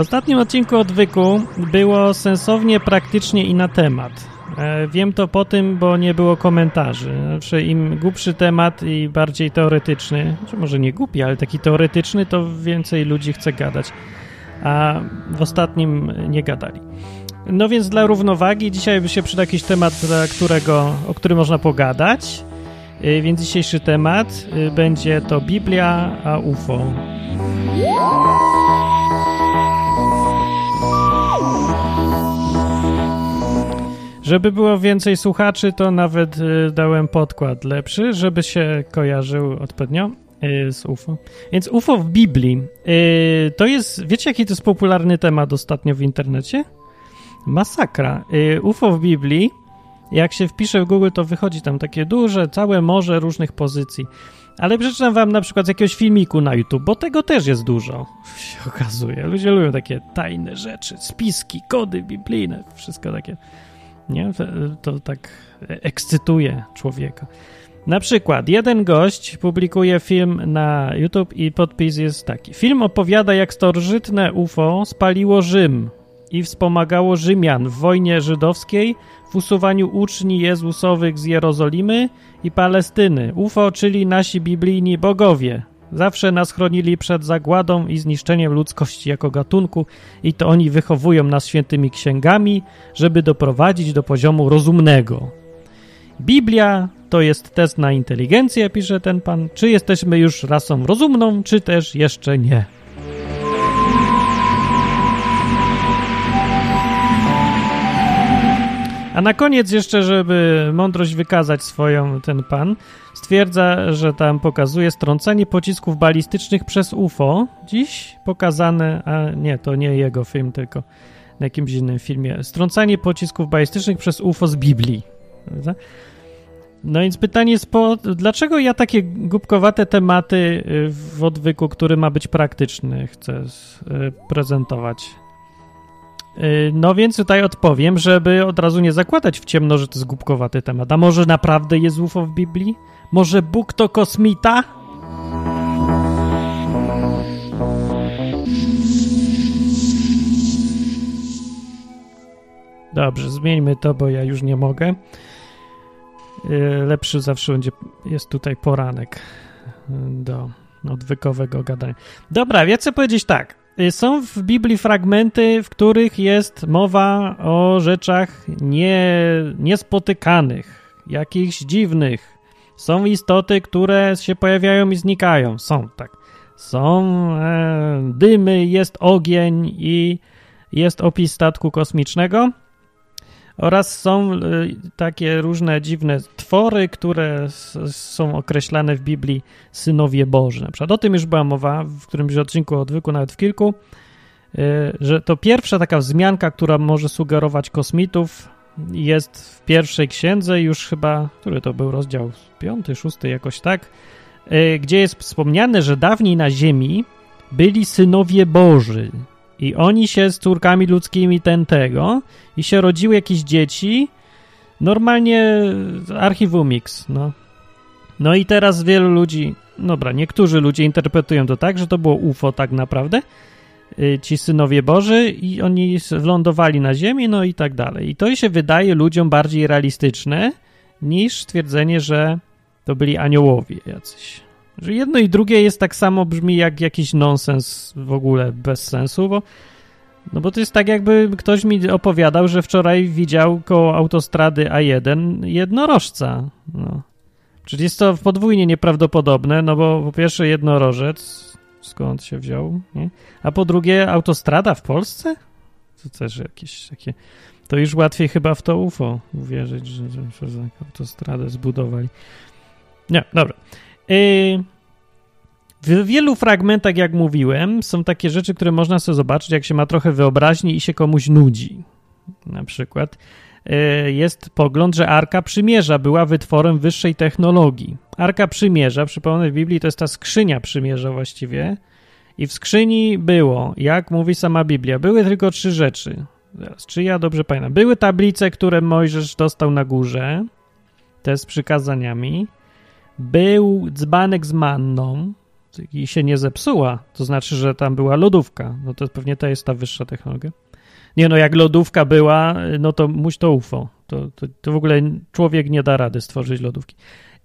W ostatnim odcinku odwyku było sensownie, praktycznie i na temat. E, wiem to po tym, bo nie było komentarzy. Znaczy, im głupszy temat i bardziej teoretyczny, znaczy może nie głupi, ale taki teoretyczny, to więcej ludzi chce gadać. A w ostatnim nie gadali. No więc dla równowagi dzisiaj by się przyda jakiś temat, którego, o którym można pogadać. E, więc dzisiejszy temat e, będzie to Biblia a UFO. Żeby było więcej słuchaczy, to nawet y, dałem podkład lepszy, żeby się kojarzył odpowiednio y, z UFO. Więc UFO w Biblii y, to jest, wiecie jaki to jest popularny temat ostatnio w internecie? Masakra. Y, UFO w Biblii, jak się wpisze w Google, to wychodzi tam takie duże, całe morze różnych pozycji. Ale przeczytam wam na przykład z jakiegoś filmiku na YouTube, bo tego też jest dużo, się okazuje. Ludzie lubią takie tajne rzeczy, spiski, kody biblijne, wszystko takie. Nie? To, to tak ekscytuje człowieka. Na przykład jeden gość publikuje film na YouTube i podpis jest taki. Film opowiada, jak starożytne UFO spaliło Rzym i wspomagało Rzymian w wojnie żydowskiej, w usuwaniu uczni Jezusowych z Jerozolimy i Palestyny. UFO, czyli nasi biblijni bogowie. Zawsze nas chronili przed zagładą i zniszczeniem ludzkości jako gatunku i to oni wychowują nas świętymi księgami, żeby doprowadzić do poziomu rozumnego. Biblia to jest test na inteligencję, pisze ten pan. Czy jesteśmy już rasą rozumną, czy też jeszcze nie? A na koniec jeszcze, żeby mądrość wykazać swoją, ten pan stwierdza, że tam pokazuje strącanie pocisków balistycznych przez UFO. Dziś pokazane, a nie, to nie jego film, tylko na jakimś innym filmie. Strącanie pocisków balistycznych przez UFO z Biblii. No więc pytanie jest, po, dlaczego ja takie głupkowate tematy w odwyku, który ma być praktyczny, chcę prezentować? Y, no więc tutaj odpowiem, żeby od razu nie zakładać w ciemno, że to jest głupkowaty temat. A może naprawdę jest UFO w Biblii? Może Bóg to kosmita? Dobrze, zmieńmy to, bo ja już nie mogę. Y, lepszy zawsze będzie, jest tutaj poranek do odwykowego gadania. Dobra, ja chcę powiedzieć tak. Y, są w Biblii fragmenty, w których jest mowa o rzeczach nie, niespotykanych, jakichś dziwnych. Są istoty, które się pojawiają i znikają. Są tak. Są e, dymy, jest ogień i jest opis statku kosmicznego. Oraz są y, takie różne dziwne twory, które są określane w Biblii synowie Boży. Na przykład o tym już była mowa w którymś odcinku odwyku, nawet w kilku, y, że to pierwsza taka wzmianka, która może sugerować kosmitów, jest w pierwszej księdze, już chyba, który to był rozdział piąty, szósty, jakoś tak, y, gdzie jest wspomniane, że dawniej na Ziemi byli synowie Boży, i oni się z córkami ludzkimi ten tego i się rodziły jakieś dzieci. Normalnie archiwumix, no. No i teraz wielu ludzi, dobra, niektórzy ludzie interpretują to tak, że to było UFO tak naprawdę, y, ci synowie Boży i oni wlądowali na ziemi, no i tak dalej. I to się wydaje ludziom bardziej realistyczne niż stwierdzenie, że to byli aniołowie jacyś. Że jedno i drugie jest tak samo brzmi jak jakiś nonsens w ogóle bez sensu, bo no bo to jest tak jakby ktoś mi opowiadał, że wczoraj widział koło autostrady A1 jednorożca. No. Czyli jest to podwójnie nieprawdopodobne, no bo po pierwsze jednorożec, skąd się wziął, nie? a po drugie autostrada w Polsce? To też jakieś takie... To już łatwiej chyba w to UFO uwierzyć, że, że, że autostradę zbudowali. Nie, dobra. Yy, w wielu fragmentach, jak mówiłem, są takie rzeczy, które można sobie zobaczyć, jak się ma trochę wyobraźni i się komuś nudzi. Na przykład yy, jest pogląd, że Arka Przymierza była wytworem wyższej technologii. Arka Przymierza, przypomnę w Biblii, to jest ta skrzynia Przymierza właściwie. I w skrzyni było, jak mówi sama Biblia, były tylko trzy rzeczy. Zaraz, czy ja dobrze pamiętam? Były tablice, które Mojżesz dostał na górze, te z przykazaniami był dzbanek z manną, i się nie zepsuła, to znaczy, że tam była lodówka. No to pewnie to jest ta wyższa technologia. Nie no, jak lodówka była, no to muś to UFO. To, to, to w ogóle człowiek nie da rady stworzyć lodówki.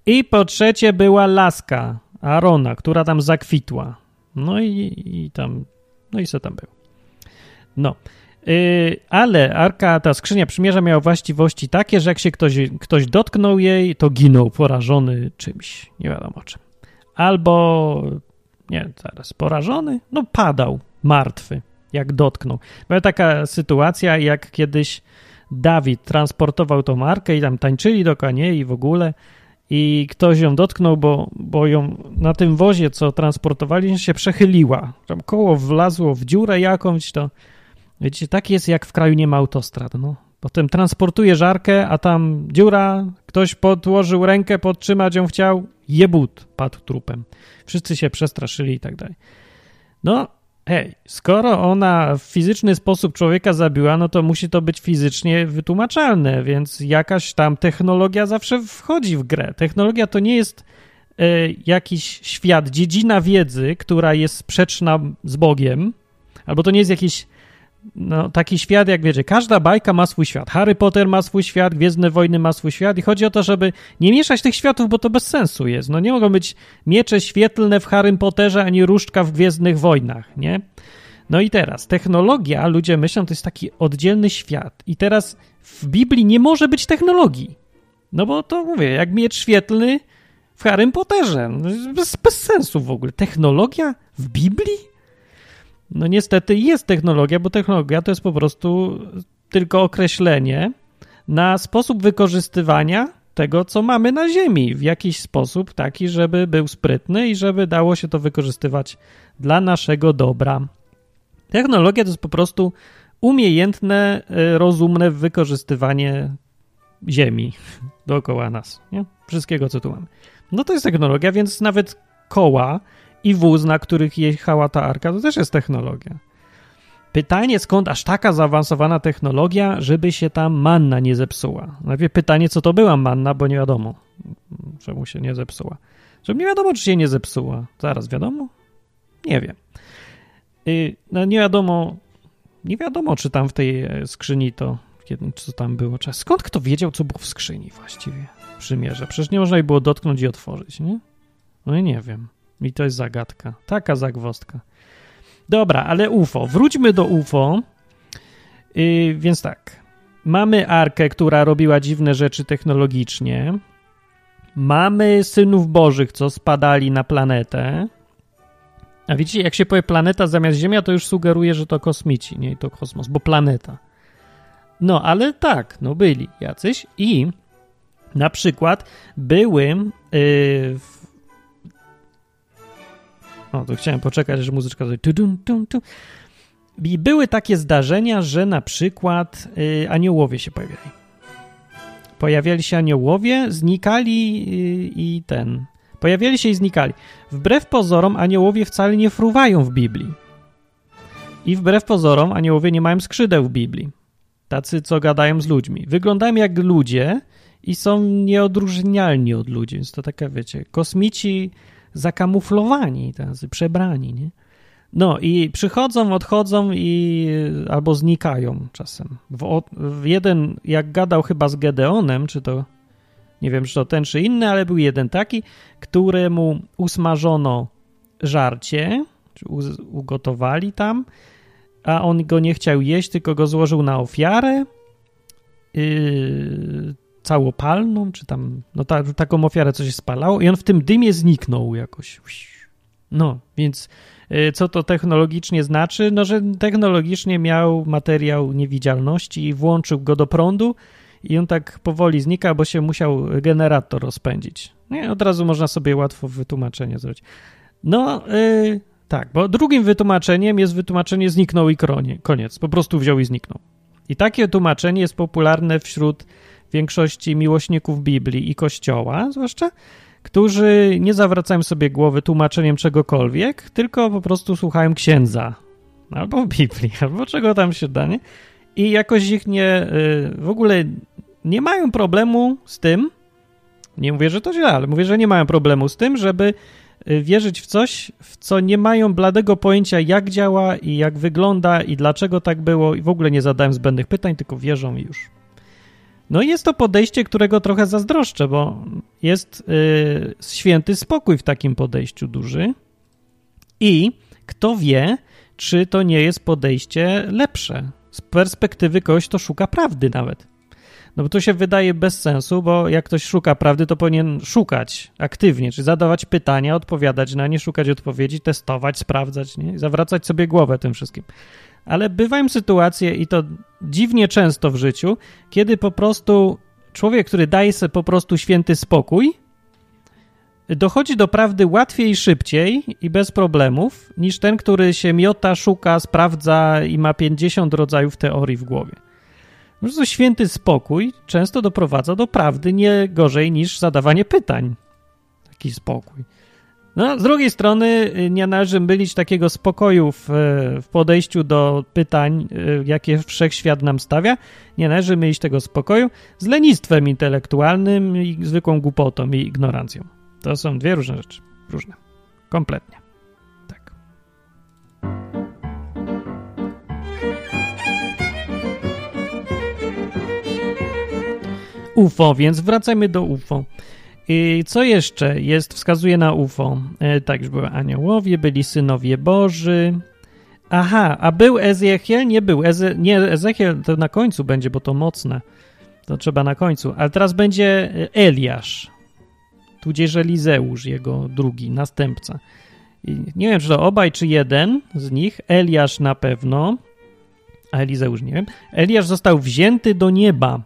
I po trzecie była laska Arona, która tam zakwitła. No i, i tam, no i co tam był. No. Yy, ale arka, ta skrzynia przymierza miała właściwości takie, że jak się ktoś, ktoś dotknął jej, to ginął porażony czymś, nie wiadomo czym. Albo, nie, zaraz, porażony? No padał, martwy, jak dotknął. Była taka sytuacja, jak kiedyś Dawid transportował tą markę i tam tańczyli do konie i w ogóle i ktoś ją dotknął, bo, bo ją na tym wozie, co transportowali, się przechyliła. Tam koło wlazło w dziurę jakąś, to wiecie, tak jest jak w kraju nie ma autostrad, no. Potem transportuje żarkę, a tam dziura, ktoś podłożył rękę, podtrzymać ją chciał, jebut, padł trupem. Wszyscy się przestraszyli i tak dalej. No, hej, skoro ona w fizyczny sposób człowieka zabiła, no to musi to być fizycznie wytłumaczalne, więc jakaś tam technologia zawsze wchodzi w grę. Technologia to nie jest e, jakiś świat, dziedzina wiedzy, która jest sprzeczna z Bogiem, albo to nie jest jakiś no, taki świat, jak wiecie, każda bajka ma swój świat. Harry Potter ma swój świat, Gwiezdne Wojny ma swój świat i chodzi o to, żeby nie mieszać tych światów, bo to bez sensu jest. No nie mogą być miecze świetlne w Harry Potterze, ani różdżka w Gwiezdnych Wojnach, nie? No i teraz, technologia, ludzie myślą, to jest taki oddzielny świat. I teraz w Biblii nie może być technologii. No bo to mówię, jak miecz świetlny w Harry Potterze. No, bez, bez sensu w ogóle. Technologia w Biblii? No niestety jest technologia, bo technologia to jest po prostu tylko określenie na sposób wykorzystywania tego, co mamy na Ziemi, w jakiś sposób taki, żeby był sprytny i żeby dało się to wykorzystywać dla naszego dobra. Technologia to jest po prostu umiejętne, e, rozumne wykorzystywanie Ziemi dookoła nas, nie? Wszystkiego, co tu mamy. No to jest technologia, więc nawet koła i wóz, na których jechała ta arka, to też jest technologia. Pytanie, skąd aż taka zaawansowana technologia, żeby się tam manna nie zepsuła. Najpierw pytanie, co to była manna, bo nie wiadomo, czemu się nie zepsuła. Żeby nie wiadomo, czy się nie zepsuła. Zaraz wiadomo? Nie wiem. Y, no nie wiadomo, nie wiadomo, czy tam w tej e, skrzyni to, co tam było. Skąd kto wiedział, co było w skrzyni właściwie? Przymierze. Przecież nie można jej było dotknąć i otworzyć, nie? No i nie wiem. I to jest zagadka. Taka zagwostka. Dobra, ale UFO. Wróćmy do UFO. Yy, więc tak. Mamy Arkę, która robiła dziwne rzeczy technologicznie. Mamy synów bożych, co spadali na planetę. A widzicie, jak się powie planeta zamiast Ziemia, to już sugeruje, że to kosmici, nie to kosmos, bo planeta. No, ale tak, no byli jacyś i na przykład były yy, o, to chciałem poczekać, że muzyczka tutaj. I były takie zdarzenia, że na przykład y, aniołowie się pojawiali. Pojawiali się aniołowie, znikali y, i ten. Pojawiali się i znikali. Wbrew pozorom, aniołowie wcale nie fruwają w Biblii. I wbrew pozorom, aniołowie nie mają skrzydeł w Biblii. Tacy, co gadają z ludźmi. Wyglądają jak ludzie i są nieodróżnialni od ludzi. Więc to taka, wiecie, kosmici zakamuflowani, tacy przebrani, nie? No i przychodzą, odchodzą i albo znikają czasem. W, w jeden, jak gadał chyba z Gedeonem, czy to nie wiem, czy to ten, czy inny, ale był jeden taki, któremu usmażono żarcie, czy ugotowali tam, a on go nie chciał jeść, tylko go złożył na ofiarę. Yy, całopalną, czy tam, no ta, taką ofiarę, co się spalało i on w tym dymie zniknął jakoś. No, więc y, co to technologicznie znaczy? No, że technologicznie miał materiał niewidzialności i włączył go do prądu i on tak powoli znika, bo się musiał generator rozpędzić. Nie, od razu można sobie łatwo wytłumaczenie zrobić. No, yy, tak, bo drugim wytłumaczeniem jest wytłumaczenie zniknął i kronie, koniec. Po prostu wziął i zniknął. I takie tłumaczenie jest popularne wśród większości miłośników Biblii i Kościoła, zwłaszcza, którzy nie zawracają sobie głowy tłumaczeniem czegokolwiek, tylko po prostu słuchają księdza albo Biblii, albo czego tam się da, nie? I jakoś ich nie, y, w ogóle nie mają problemu z tym, nie mówię, że to źle, ale mówię, że nie mają problemu z tym, żeby y, wierzyć w coś, w co nie mają bladego pojęcia, jak działa i jak wygląda i dlaczego tak było, i w ogóle nie zadałem zbędnych pytań, tylko wierzą i już. No i jest to podejście, którego trochę zazdroszczę, bo jest yy, święty spokój w takim podejściu duży. I kto wie, czy to nie jest podejście lepsze z perspektywy kogoś, kto szuka prawdy nawet. No bo to się wydaje bez sensu, bo jak ktoś szuka prawdy, to powinien szukać aktywnie, czyli zadawać pytania, odpowiadać na nie, szukać odpowiedzi, testować, sprawdzać, nie? zawracać sobie głowę tym wszystkim. Ale bywają sytuacje i to dziwnie często w życiu, kiedy po prostu człowiek, który daje sobie po prostu święty spokój, dochodzi do prawdy łatwiej szybciej i bez problemów, niż ten, który się miota, szuka, sprawdza i ma 50 rodzajów teorii w głowie. Po prostu święty spokój często doprowadza do prawdy nie gorzej niż zadawanie pytań. Taki spokój. No, z drugiej strony y, nie należy mylić takiego spokoju w, y, w, podejściu do pytań, y, jakie wszechświat nam stawia. Nie należy mylić tego spokoju z lenistwem intelektualnym i zwykłą głupotą i ignorancją. To są dwie różne rzeczy. Różne. Kompletnie. Tak. UFO, więc wracajmy do UFO. I co jeszcze jest, wskazuje na UFO? E, tak, już były aniołowie, byli synowie Boży. Aha, a był Ezechiel? Nie był. Eze, nie, Ezechiel to na końcu będzie, bo to mocne. To trzeba na końcu. Ale teraz będzie Eliasz, tudzież Elizeusz, jego drugi następca. I nie wiem, czy to obaj, czy jeden z nich. Eliasz na pewno, a Elizeusz nie wiem. Eliasz został wzięty do nieba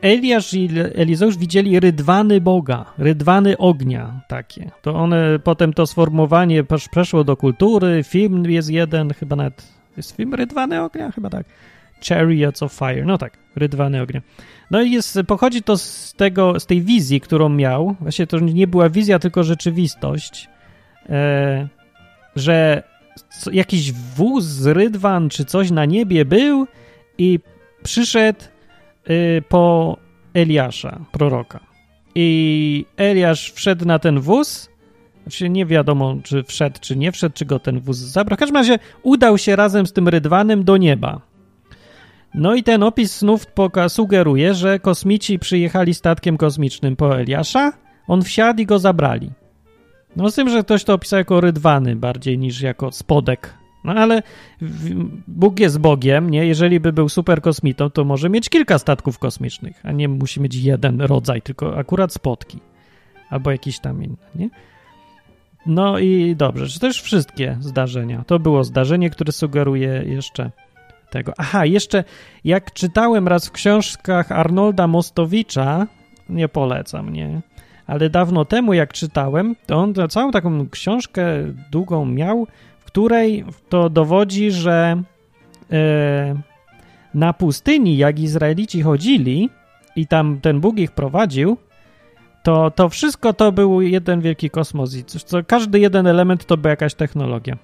Eliasz i Elizeusz widzieli rydwany Boga, rydwany ognia takie. To one, potem to sformułowanie przeszło do kultury, film jest jeden, chyba nawet, jest film Rydwany Ognia? Chyba tak. Chariots of Fire, no tak, Rydwany Ognia. No i jest, pochodzi to z tego, z tej wizji, którą miał, właśnie to nie była wizja, tylko rzeczywistość, e, że jakiś wóz z rydwan czy coś na niebie był i przyszedł Y, po Eliasza, proroka. I Eliasz wszedł na ten wóz. Znaczy nie wiadomo, czy wszedł, czy nie wszedł, czy go ten wóz zabrał. W każdym razie udał się razem z tym rydwanem do nieba. No i ten opis snów sugeruje, że kosmici przyjechali statkiem kosmicznym po Eliasza, on wsiadł i go zabrali. No z tym, że ktoś to opisał jako rydwany bardziej niż jako spodek no ale Bóg jest Bogiem, nie? Jeżeli by był super kosmitą, to może mieć kilka statków kosmicznych, a nie musi mieć jeden rodzaj, tylko akurat spotki. Albo jakiś tam inny, nie? No i dobrze, czy też wszystkie zdarzenia. To było zdarzenie, które sugeruje jeszcze tego. Aha, jeszcze jak czytałem raz w książkach Arnolda Mostowicza, nie polecam, nie? Ale dawno temu, jak czytałem, to on całą taką książkę długą miał, której to dowodzi, że e, na pustyni, jak Izraelici chodzili i tam ten Bóg ich prowadził, to, to wszystko to był jeden wielki kosmos i co, każdy jeden element to była jakaś technologia.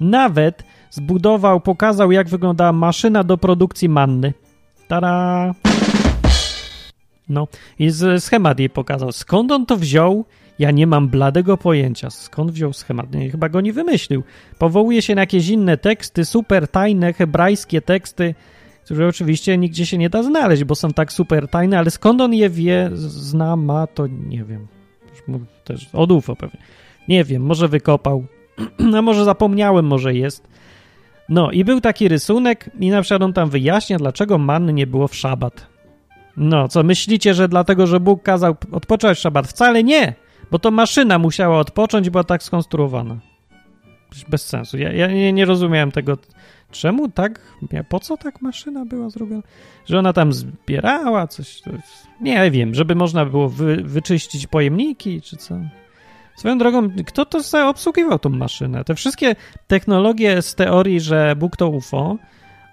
Nawet zbudował, pokazał, jak wyglądała maszyna do produkcji manny. Tara! No, i schemat jej pokazał. Skąd on to wziął? Ja nie mam bladego pojęcia, skąd wziął schemat. Nie, chyba go nie wymyślił. Powołuje się na jakieś inne teksty, super tajne, hebrajskie teksty, które oczywiście nigdzie się nie da znaleźć, bo są tak super tajne, ale skąd on je wie, zna, ma, to nie wiem. Też od UFO pewnie. Nie wiem, może wykopał, a może zapomniałem, może jest. No i był taki rysunek i na przykład on tam wyjaśnia, dlaczego manny nie było w szabat. No, co myślicie, że dlatego, że Bóg kazał odpocząć w szabat? Wcale nie! Bo to maszyna musiała odpocząć, była tak skonstruowana. Bez sensu. Ja, ja nie, nie rozumiałem tego. Czemu tak? Po co tak maszyna była zrobiona? Że ona tam zbierała coś. Nie wiem, żeby można było wy, wyczyścić pojemniki, czy co? Swoją drogą, kto to obsługiwał tą maszynę? Te wszystkie technologie z teorii, że Bóg to UFO,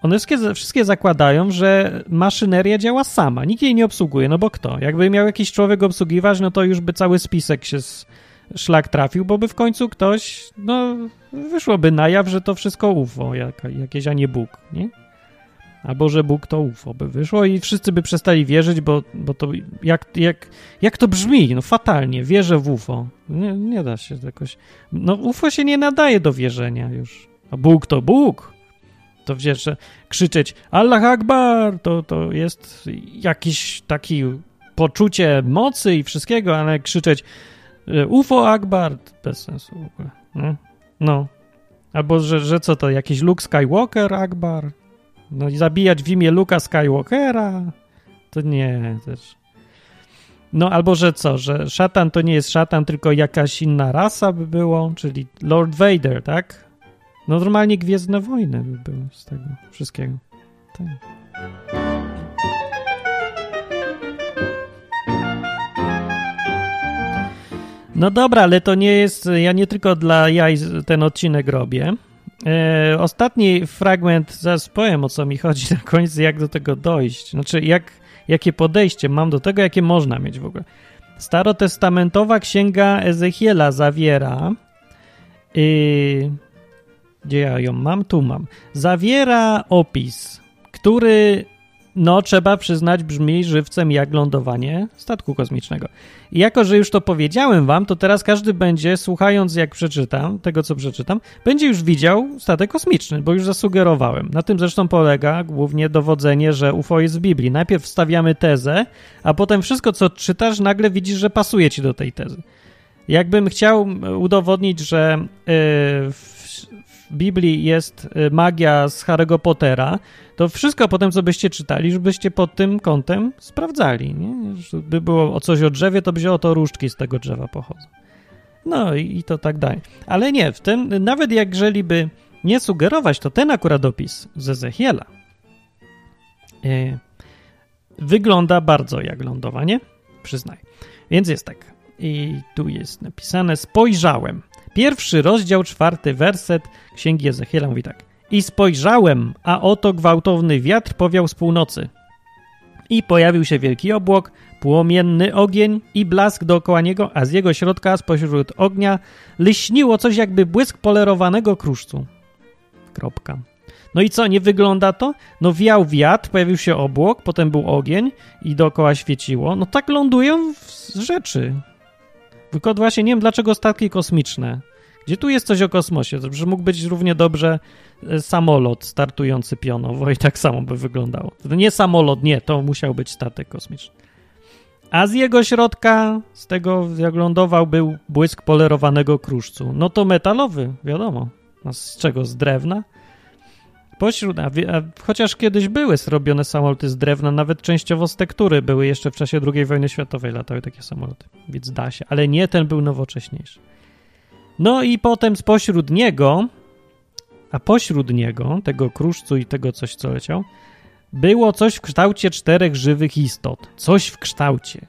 one wszystkie, wszystkie zakładają, że maszyneria działa sama. Nikt jej nie obsługuje, no bo kto? Jakby miał jakiś człowiek obsługiwać, no to już by cały spisek się z, szlak trafił, bo by w końcu ktoś, no, wyszłoby na jaw, że to wszystko UFO jak, jakieś, a nie Bóg, nie? Albo że Bóg to UFO by wyszło i wszyscy by przestali wierzyć, bo, bo to jak, jak, jak to brzmi? No fatalnie, wierzę w UFO. Nie, nie da się jakoś... No UFO się nie nadaje do wierzenia już. A Bóg to Bóg. To wiesz, że krzyczeć Allah Akbar to, to jest jakiś taki poczucie mocy i wszystkiego, ale krzyczeć e, UFO Akbar bez sensu w ogóle. No. no. Albo, że, że co to, jakiś Luke Skywalker Akbar? No i zabijać w imię Luka Skywalkera? To nie, też. No albo, że co, że szatan to nie jest szatan, tylko jakaś inna rasa by było, czyli Lord Vader, tak? No normalnie Gwiezdne Wojny by były z tego wszystkiego. Tak. No dobra, ale to nie jest. Ja nie tylko dla jaj ten odcinek robię. E, ostatni fragment, zaraz powiem o co mi chodzi na końcu, jak do tego dojść. Znaczy, jak, jakie podejście mam do tego, jakie można mieć w ogóle. Starotestamentowa księga Ezechiela zawiera. Yy, gdzie ja ją mam? Tu mam. Zawiera opis, który no trzeba przyznać brzmi żywcem jak lądowanie statku kosmicznego. I jako, że już to powiedziałem wam, to teraz każdy będzie, słuchając jak przeczytam, tego co przeczytam, będzie już widział statek kosmiczny, bo już zasugerowałem. Na tym zresztą polega głównie dowodzenie, że UFO jest w Biblii. Najpierw wstawiamy tezę, a potem wszystko co czytasz nagle widzisz, że pasuje ci do tej tezy. Jakbym chciał udowodnić, że yy, w Biblii jest y, magia z Harry'ego Pottera, to wszystko potem, co byście czytali, żebyście pod tym kątem sprawdzali. Nie? Żeby było o coś o drzewie, to by się oto różdżki z tego drzewa pochodzą. No i, i to tak dalej. Ale nie, w tym, nawet jeżeli by nie sugerować, to ten akurat opis z Ezechiela yy, wygląda bardzo jak lądowanie, przyznaję. Więc jest tak. I tu jest napisane: Spojrzałem Pierwszy rozdział, czwarty werset Księgi Ezechiela mówi tak. I spojrzałem, a oto gwałtowny wiatr powiał z północy. I pojawił się wielki obłok, płomienny ogień i blask dookoła niego, a z jego środka, spośród ognia, lśniło coś jakby błysk polerowanego kruszcu. Kropka. No i co, nie wygląda to? No wiał wiatr, pojawił się obłok, potem był ogień i dookoła świeciło. No tak lądują rzeczy. Tylko właśnie nie wiem, dlaczego statki kosmiczne. Gdzie tu jest coś o kosmosie? Że mógł być równie dobrze e, samolot startujący pionowo i tak samo by wyglądało. Nie samolot, nie, to musiał być statek kosmiczny. A z jego środka, z tego jak lądował, był błysk polerowanego kruszcu. No to metalowy, wiadomo. A z czego? Z drewna? Pośród, a, a, chociaż kiedyś były zrobione samoloty z drewna, nawet częściowo z tektury były jeszcze w czasie II wojny światowej latały takie samoloty, więc da się, ale nie ten był nowocześniejszy. No i potem spośród niego, a pośród niego, tego kruszcu i tego coś, co leciał, było coś w kształcie czterech żywych istot. Coś w kształcie.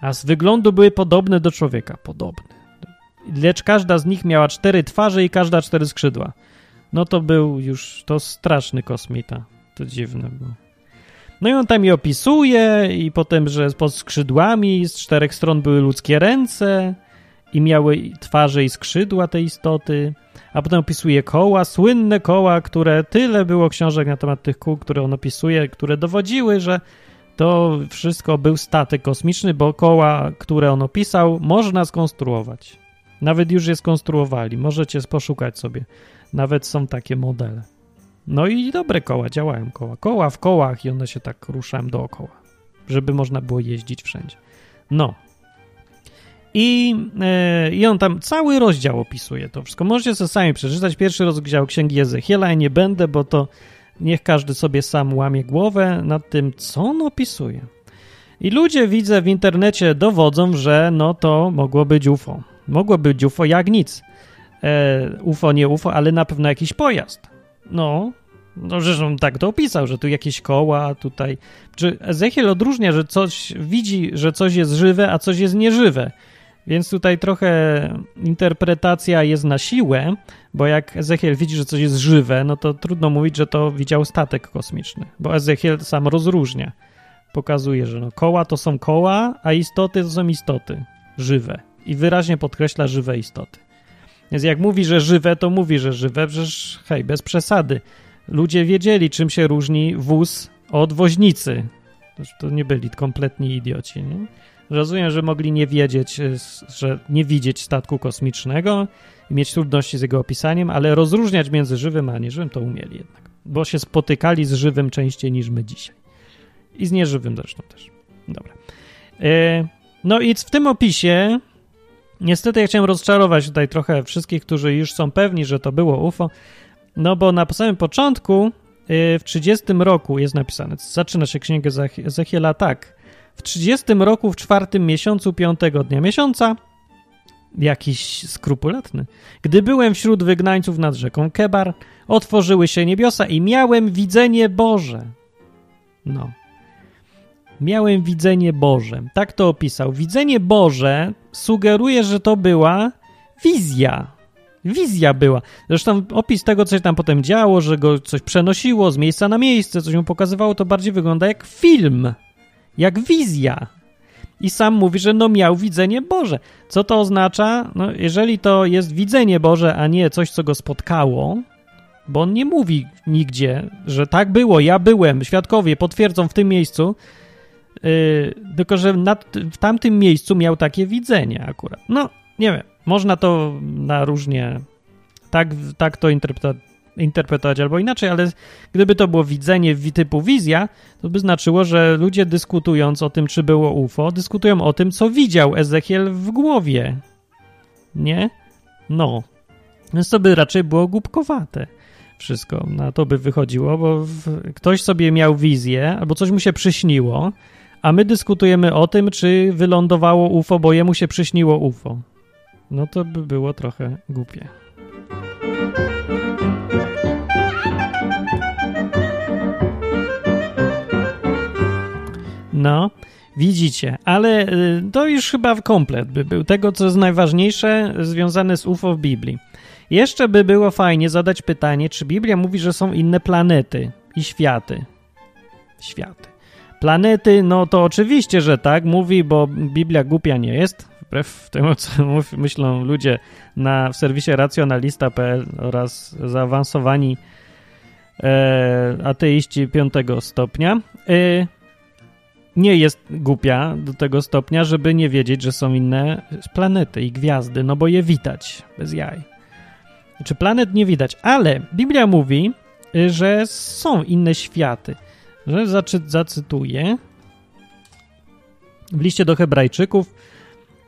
A z wyglądu były podobne do człowieka. Podobne. Lecz każda z nich miała cztery twarze i każda cztery skrzydła no to był już to straszny kosmita. To dziwne było. No i on tam je opisuje i potem, że pod skrzydłami z czterech stron były ludzkie ręce i miały twarze i skrzydła te istoty, a potem opisuje koła, słynne koła, które tyle było książek na temat tych kół, które on opisuje, które dowodziły, że to wszystko był statek kosmiczny, bo koła, które on opisał, można skonstruować. Nawet już je skonstruowali, możecie poszukać sobie. Nawet są takie modele. No i dobre koła, działają koła. Koła w kołach i one się tak ruszają dookoła, żeby można było jeździć wszędzie. No. I, e, I on tam cały rozdział opisuje to wszystko. Możecie sobie sami przeczytać. Pierwszy rozdział Księgi Ezechiela, ja nie będę, bo to niech każdy sobie sam łamie głowę nad tym, co on opisuje. I ludzie, widzę w internecie, dowodzą, że no to mogło być UFO. Mogło być UFO jak nic e, UFO, nie UFO, ale na pewno jakiś pojazd. No, no, on tak to opisał, że tu jakieś koła, tutaj. Czy Ezechiel odróżnia, że coś widzi, że coś jest żywe, a coś jest nieżywe. Więc tutaj trochę interpretacja jest na siłę, bo jak Ezechiel widzi, że coś jest żywe, no to trudno mówić, że to widział statek kosmiczny, bo Ezechiel sam rozróżnia. Pokazuje, że no, koła to są koła, a istoty to są istoty żywe. I wyraźnie podkreśla żywe istoty. Więc jak mówi, że żywe, to mówi, że żywe, przecież hej, bez przesady. ludzie wiedzieli, czym się różni wóz od woźnicy. To nie byli kompletni idioci. Nie? Rozumiem, że mogli nie wiedzieć, y, że nie widzieć statku kosmicznego i mieć trudności z jego opisaniem, ale rozróżniać między żywym a nieżywym to umieli jednak, bo się spotykali z żywym częściej niż my dzisiaj. I z nieżywym zresztą też. Dobra. E, no i w tym opisie niestety ja chciałem rozczarować tutaj trochę wszystkich, którzy już są pewni, że to było UFO, no bo na samym początku y, w 30 roku jest napisane, zaczyna się księga Ezechiela tak. W 30 roku, w czwartym miesiącu, piątego dnia miesiąca, jakiś skrupulatny. Gdy byłem wśród wygnańców nad rzeką Kebar, otworzyły się niebiosa i miałem widzenie Boże. No. Miałem widzenie Boże. Tak to opisał. Widzenie Boże sugeruje, że to była wizja. Wizja była. Zresztą opis tego, co się tam potem działo, że go coś przenosiło z miejsca na miejsce, coś mu pokazywało, to bardziej wygląda jak film, jak wizja. I sam mówi, że no miał widzenie Boże. Co to oznacza? No, jeżeli to jest widzenie Boże, a nie coś, co go spotkało, bo on nie mówi nigdzie, że tak było, ja byłem, świadkowie potwierdzą w tym miejscu, yy, tylko że nad, w tamtym miejscu miał takie widzenie akurat. No, nie wiem. Można to na różnie tak, tak to interpretować, interpretować albo inaczej, ale gdyby to było widzenie typu wizja, to by znaczyło, że ludzie dyskutując o tym, czy było UFO, dyskutują o tym, co widział Ezechiel w głowie. Nie? No. Więc to by raczej było głupkowate wszystko. Na to by wychodziło, bo ktoś sobie miał wizję, albo coś mu się przyśniło, a my dyskutujemy o tym, czy wylądowało UFO, bo jemu się przyśniło UFO no to by było trochę głupie. No, widzicie, ale y, to już chyba komplet by był tego, co jest najważniejsze związane z UFO w Biblii. Jeszcze by było fajnie zadać pytanie, czy Biblia mówi, że są inne planety i światy. Światy. Planety, no to oczywiście, że tak, mówi, bo Biblia głupia nie jest wbrew temu, co myślą ludzie na, w serwisie racjonalista.pl oraz zaawansowani e, ateiści piątego stopnia, e, nie jest głupia do tego stopnia, żeby nie wiedzieć, że są inne planety i gwiazdy, no bo je widać bez jaj. Czy znaczy, planet nie widać, ale Biblia mówi, że są inne światy. Że zacy, zacytuję w liście do Hebrajczyków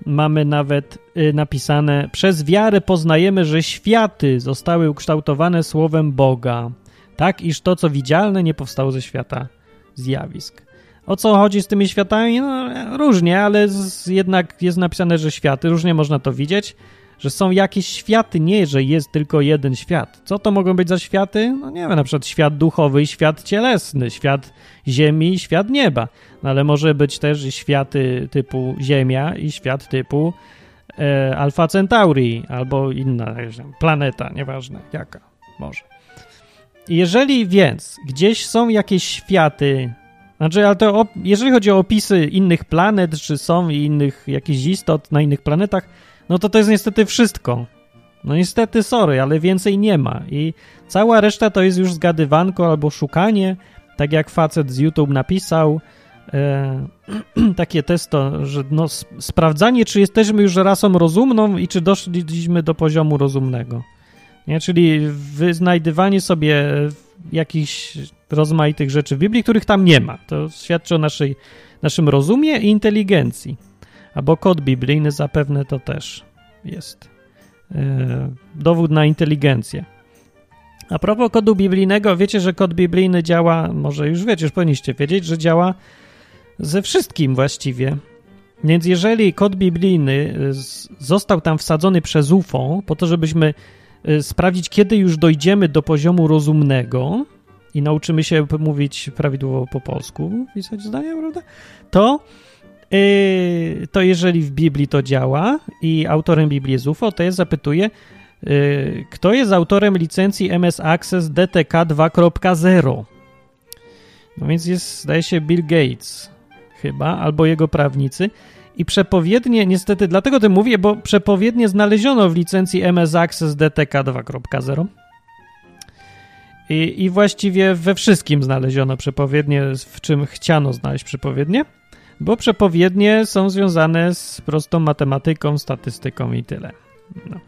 mamy nawet y, napisane: Przez wiarę poznajemy, że światy zostały ukształtowane słowem Boga, tak iż to, co widzialne, nie powstało ze świata zjawisk. O co chodzi z tymi światami? No, różnie, ale z, jednak jest napisane, że światy, różnie można to widzieć że są jakieś światy, nie, że jest tylko jeden świat. Co to mogą być za światy? No nie wiem, na przykład świat duchowy i świat cielesny, świat ziemi i świat nieba. No ale może być też światy typu Ziemia i świat typu e, Alfa Centauri albo inna planeta, nieważne jaka, może. Jeżeli więc gdzieś są jakieś światy, znaczy, ale to jeżeli chodzi o opisy innych planet, czy są innych jakichś istot na innych planetach, no to to jest niestety wszystko. No niestety, sorry, ale więcej nie ma. I cała reszta to jest już zgadywanko albo szukanie, tak jak facet z YouTube napisał, e, takie testo, że no, sprawdzanie, czy jesteśmy już rasą rozumną i czy doszliśmy do poziomu rozumnego. Nie? Czyli wyznajdywanie sobie jakichś rozmaitych rzeczy w Biblii, których tam nie ma. To świadczy o naszej, naszym rozumie i inteligencji. Albo kod biblijny zapewne to też jest e, dowód na inteligencję. A propos kodu biblijnego, wiecie, że kod biblijny działa, może już wiecie, już powinniście wiedzieć, że działa ze wszystkim właściwie. Więc jeżeli kod biblijny e, został tam wsadzony przez UFO, po to, żebyśmy e, sprawdzić, kiedy już dojdziemy do poziomu rozumnego i nauczymy się mówić prawidłowo po polsku, pisać zdania, prawda? To to jeżeli w Biblii to działa i autorem Biblii jest UFO, to ja zapytuję, yy, kto jest autorem licencji MS Access DTK 2.0? No więc jest, zdaje się, Bill Gates chyba, albo jego prawnicy. I przepowiednie, niestety, dlatego to mówię, bo przepowiednie znaleziono w licencji MS Access DTK 2.0 I, I właściwie we wszystkim znaleziono przepowiednie, w czym chciano znaleźć przepowiednie, bo przepowiednie są związane z prostą matematyką, statystyką i tyle. No.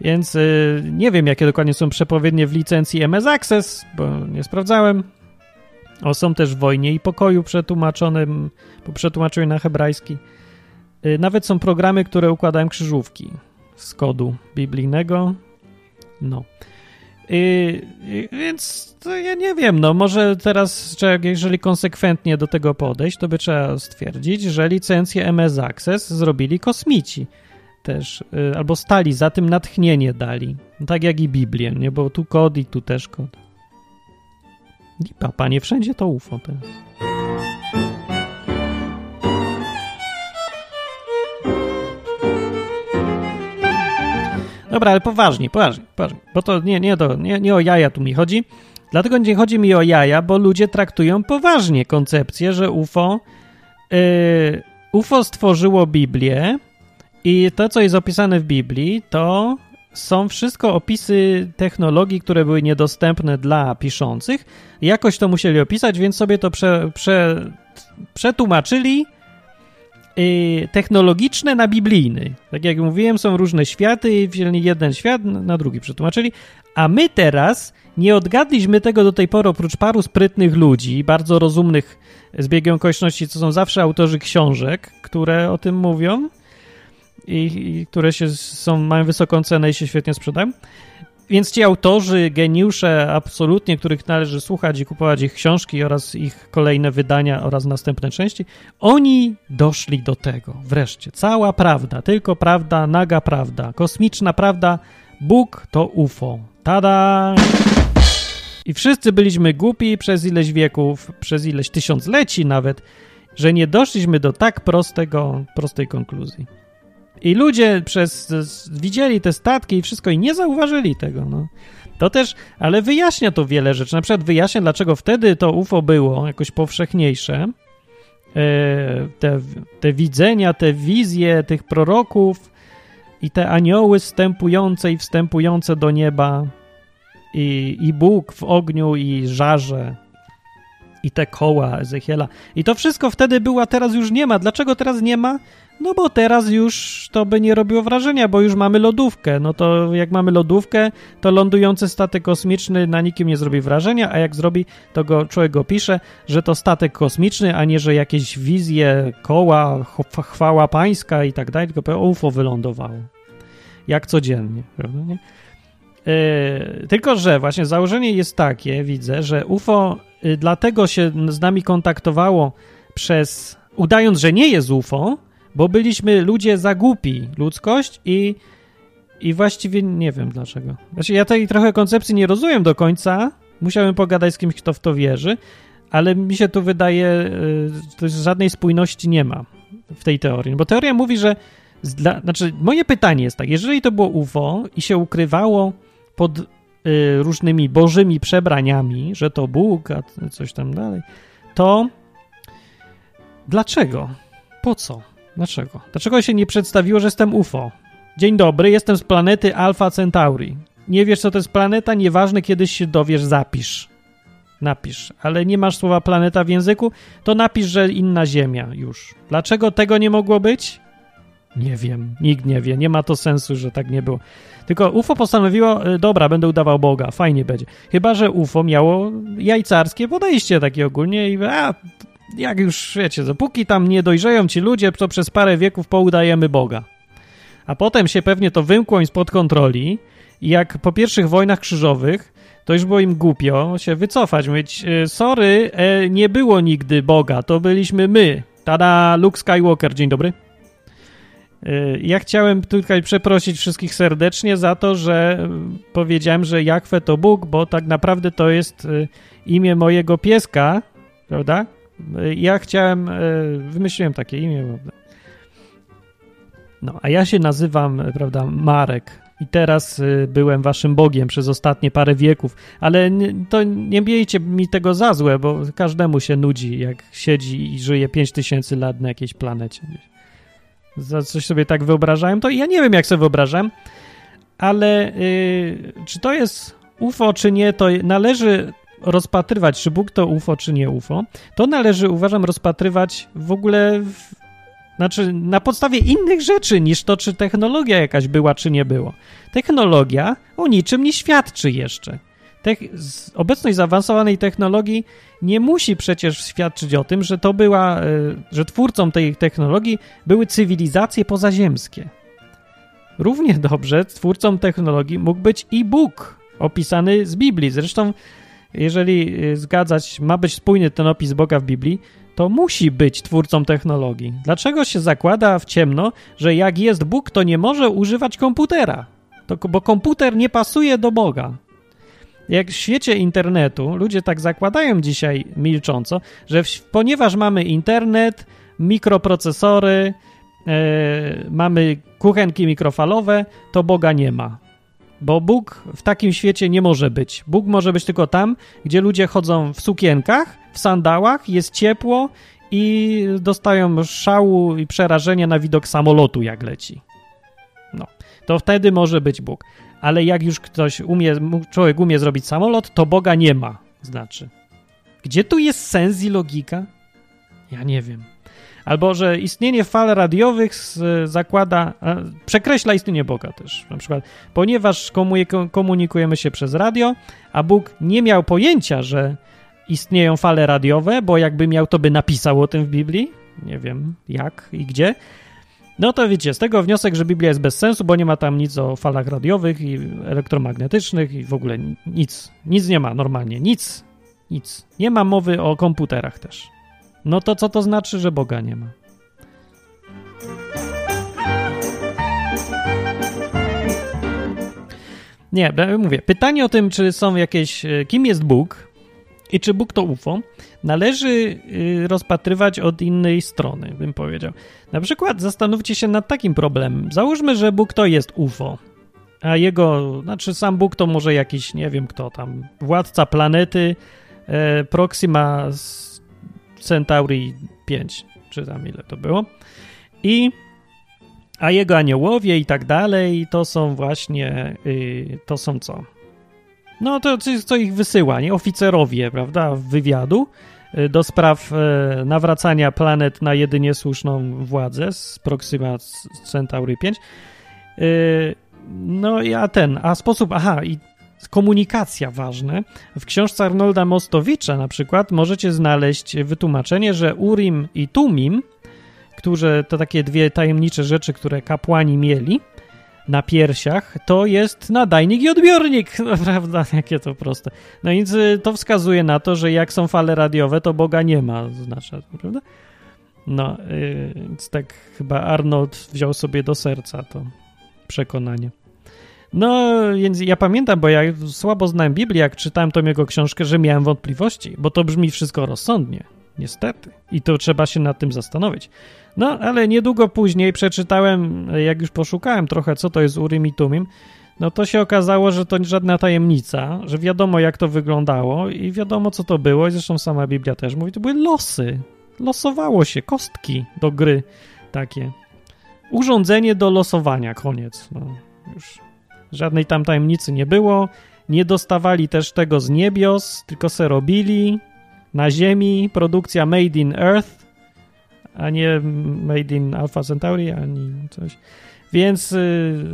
Więc y, nie wiem, jakie dokładnie są przepowiednie w licencji MS Access, bo nie sprawdzałem. O, są też w wojnie i pokoju przetłumaczonym, po przetłumaczeniu na hebrajski. Y, nawet są programy, które układają krzyżówki z kodu biblijnego. No. I, więc ja nie wiem, no może teraz, jeżeli konsekwentnie do tego podejść, to by trzeba stwierdzić, że licencję MS Access zrobili kosmici też, y, albo stali za tym natchnienie dali, no tak jak i Biblię, nie, bo tu kod i tu też kod. Lipa, panie, wszędzie to UFO teraz. Dobra, ale poważnie, poważnie, poważnie, bo to nie, nie, to, nie, nie o jaja tu mi chodzi. Dlatego nie chodzi mi o jaja, bo ludzie traktują poważnie koncepcję, że UFO, yy, UFO stworzyło Biblię i to, co jest opisane w Biblii, to są wszystko opisy technologii, które były niedostępne dla piszących. Jakoś to musieli opisać, więc sobie to prze, prze, przetłumaczyli technologiczne na biblijny. Tak jak mówiłem, są różne światy wzięli jeden świat na drugi przetłumaczyli, a my teraz nie odgadliśmy tego do tej pory oprócz paru sprytnych ludzi, bardzo rozumnych z biegiem okoliczności, co są zawsze autorzy książek, które o tym mówią i, i które się są, mają wysoką cenę i się świetnie sprzedają. Więc ci autorzy, geniusze absolutnie, których należy słuchać i kupować ich książki oraz ich kolejne wydania oraz następne części, oni doszli do tego wreszcie. Cała prawda, tylko prawda, naga prawda, kosmiczna prawda, Bóg to UFO. Tada! I wszyscy byliśmy głupi przez ileś wieków, przez ileś tysiącleci nawet, że nie doszliśmy do tak prostego, prostej konkluzji. I ludzie przez widzieli te statki i wszystko i nie zauważyli tego. No. To też, ale wyjaśnia to wiele rzeczy. Na przykład wyjaśnia, dlaczego wtedy to UFO było jakoś powszechniejsze. E, te, te widzenia, te wizje tych proroków i te anioły wstępujące i wstępujące do nieba i, i Bóg w ogniu i żarze i te koła Ezechiela. I to wszystko wtedy było, a teraz już nie ma. Dlaczego teraz nie ma? No bo teraz już to by nie robiło wrażenia, bo już mamy lodówkę. No to jak mamy lodówkę, to lądujący statek kosmiczny na nikim nie zrobi wrażenia, a jak zrobi, to go człowiek go pisze, że to statek kosmiczny, a nie, że jakieś wizje, koła, chwała pańska i tak dalej, tylko UFO wylądowało. Jak codziennie, prawda? Nie? Yy, tylko, że właśnie założenie jest takie, widzę, że UFO yy, dlatego się z nami kontaktowało przez, udając, że nie jest UFO, bo byliśmy ludzie za głupi, ludzkość i, i właściwie nie wiem dlaczego. Znaczy, ja tej trochę koncepcji nie rozumiem do końca, musiałem pogadać z kimś, kto w to wierzy, ale mi się tu wydaje, że żadnej spójności nie ma w tej teorii, bo teoria mówi, że dla, znaczy moje pytanie jest tak, jeżeli to było UFO i się ukrywało pod y, różnymi bożymi przebraniami, że to Bóg, a coś tam dalej, to dlaczego? Po co? Dlaczego? Dlaczego się nie przedstawiło, że jestem UFO? Dzień dobry, jestem z planety Alpha Centauri. Nie wiesz, co to jest planeta? Nieważne, kiedyś się dowiesz, zapisz. Napisz. Ale nie masz słowa planeta w języku? To napisz, że inna Ziemia już. Dlaczego tego nie mogło być? Nie wiem, nikt nie wie, nie ma to sensu, że tak nie było. Tylko UFO postanowiło, y, dobra, będę udawał Boga, fajnie będzie. Chyba, że UFO miało jajcarskie podejście takie ogólnie i a, jak już wiecie, dopóki tam nie dojrzeją ci ludzie, to przez parę wieków poudajemy Boga. A potem się pewnie to wymkło im spod kontroli i jak po pierwszych wojnach krzyżowych, to już było im głupio się wycofać, mówić, e, sorry, e, nie było nigdy Boga, to byliśmy my. Tada, Luke Skywalker, dzień dobry. E, ja chciałem tutaj przeprosić wszystkich serdecznie za to, że powiedziałem, że Jakwe to Bóg, bo tak naprawdę to jest imię mojego pieska, prawda? Ja chciałem, e, wymyśliłem takie imię. No, a ja się nazywam, prawda, Marek. I teraz e, byłem waszym Bogiem przez ostatnie parę wieków, ale to nie miejcie mi tego za złe, bo każdemu się nudzi, jak siedzi i żyje 5000 lat na jakiejś planecie. Za coś sobie tak wyobrażałem, to ja nie wiem, jak sobie wyobrażam, ale yy, czy to jest UFO czy nie, to należy rozpatrywać, czy Bóg to UFO, czy nie UFO. To należy, uważam, rozpatrywać w ogóle w, znaczy na podstawie innych rzeczy niż to, czy technologia jakaś była, czy nie było. Technologia o niczym nie świadczy jeszcze. obecność zaawansowanej technologii nie musi przecież świadczyć o tym, że to była, e, że twórcą tej technologii były cywilizacje pozaziemskie. Równie dobrze twórcą technologii mógł być i Bóg, opisany z Biblii. Zresztą, jeżeli e, zgadzać, ma być spójny ten opis Boga w Biblii, to musi być twórcą technologii. Dlaczego się zakłada w ciemno, że jak jest Bóg, to nie może używać komputera? To, bo komputer nie pasuje do Boga. Jak w świecie internetu, ludzie tak zakładają dzisiaj milcząco, że w, ponieważ mamy internet, mikroprocesory, e, mamy kuchenki mikrofalowe, to Boga nie ma. Bo Bóg w takim świecie nie może być. Bóg może być tylko tam, gdzie ludzie chodzą w sukienkach, w sandałach, jest ciepło i dostają szału i przerażenia na widok samolotu, jak leci. No, to wtedy może być Bóg. Ale jak już ktoś umie, człowiek umie zrobić samolot, to Boga nie ma, znaczy. Gdzie tu jest sens i logika? Ja nie wiem. Albo, że istnienie fal radiowych zakłada, przekreśla istnienie Boga też. Na przykład, ponieważ komunikujemy się przez radio, a Bóg nie miał pojęcia, że istnieją fale radiowe, bo jakby miał, to by napisał o tym w Biblii. Nie wiem jak i gdzie. No to wiecie, z tego wniosek, że Biblia jest bez sensu, bo nie ma tam nic o falach radiowych i elektromagnetycznych i w ogóle nic. Nic nie ma normalnie. Nic. Nic. Nie ma mowy o komputerach też. No to co to znaczy, że Boga nie ma? Nie, mówię, pytanie o tym, czy są jakieś, e, kim jest Bóg i czy Bóg to UFO, należy y, rozpatrywać od innej strony, bym powiedział. Na przykład zastanówcie się nad takim problemem. Załóżmy, że Bóg to jest UFO, a jego, znaczy sam Bóg to może jakiś, nie wiem kto tam, władca planety e, Proxima Centauri 5, czy tam ile to było. I a jego aniołowie i tak dalej, to są właśnie, y, to są co? No to co ich wysyła, nie? Oficerowie, prawda, wywiadu y, do spraw y, nawracania planet na jedynie słuszną władzę z Proxima Centauri 5. No i a ten, a sposób, aha, i komunikacja ważne. W książce Arnolda Mostowicza na przykład możecie znaleźć wytłumaczenie, że Urim i Tumim, które to takie dwie tajemnicze rzeczy, które kapłani mieli na piersiach, to jest nadajnik i odbiornik. No, prawda, jakie to proste. No więc y, to wskazuje na to, że jak są fale radiowe, to Boga nie ma, znaczy, prawda? No, yy, więc tak chyba Arnold wziął sobie do serca to przekonanie. No, więc ja pamiętam, bo ja słabo znałem Biblię, jak czytałem tą jego książkę, że miałem wątpliwości, bo to brzmi wszystko rozsądnie. Niestety. I to trzeba się nad tym zastanowić. No, ale niedługo później przeczytałem, jak już poszukałem trochę, co to jest Urim i Tumim, no to się okazało, że to żadna tajemnica, że wiadomo, jak to wyglądało i wiadomo, co to było. I zresztą sama Biblia też mówi, to były losy. Losowało się, kostki do gry takie. Urządzenie do losowania, koniec. No, już Żadnej tam tajemnicy nie było. Nie dostawali też tego z niebios, tylko se robili na Ziemi. Produkcja made in Earth, a nie made in Alpha Centauri, ani coś. Więc yy,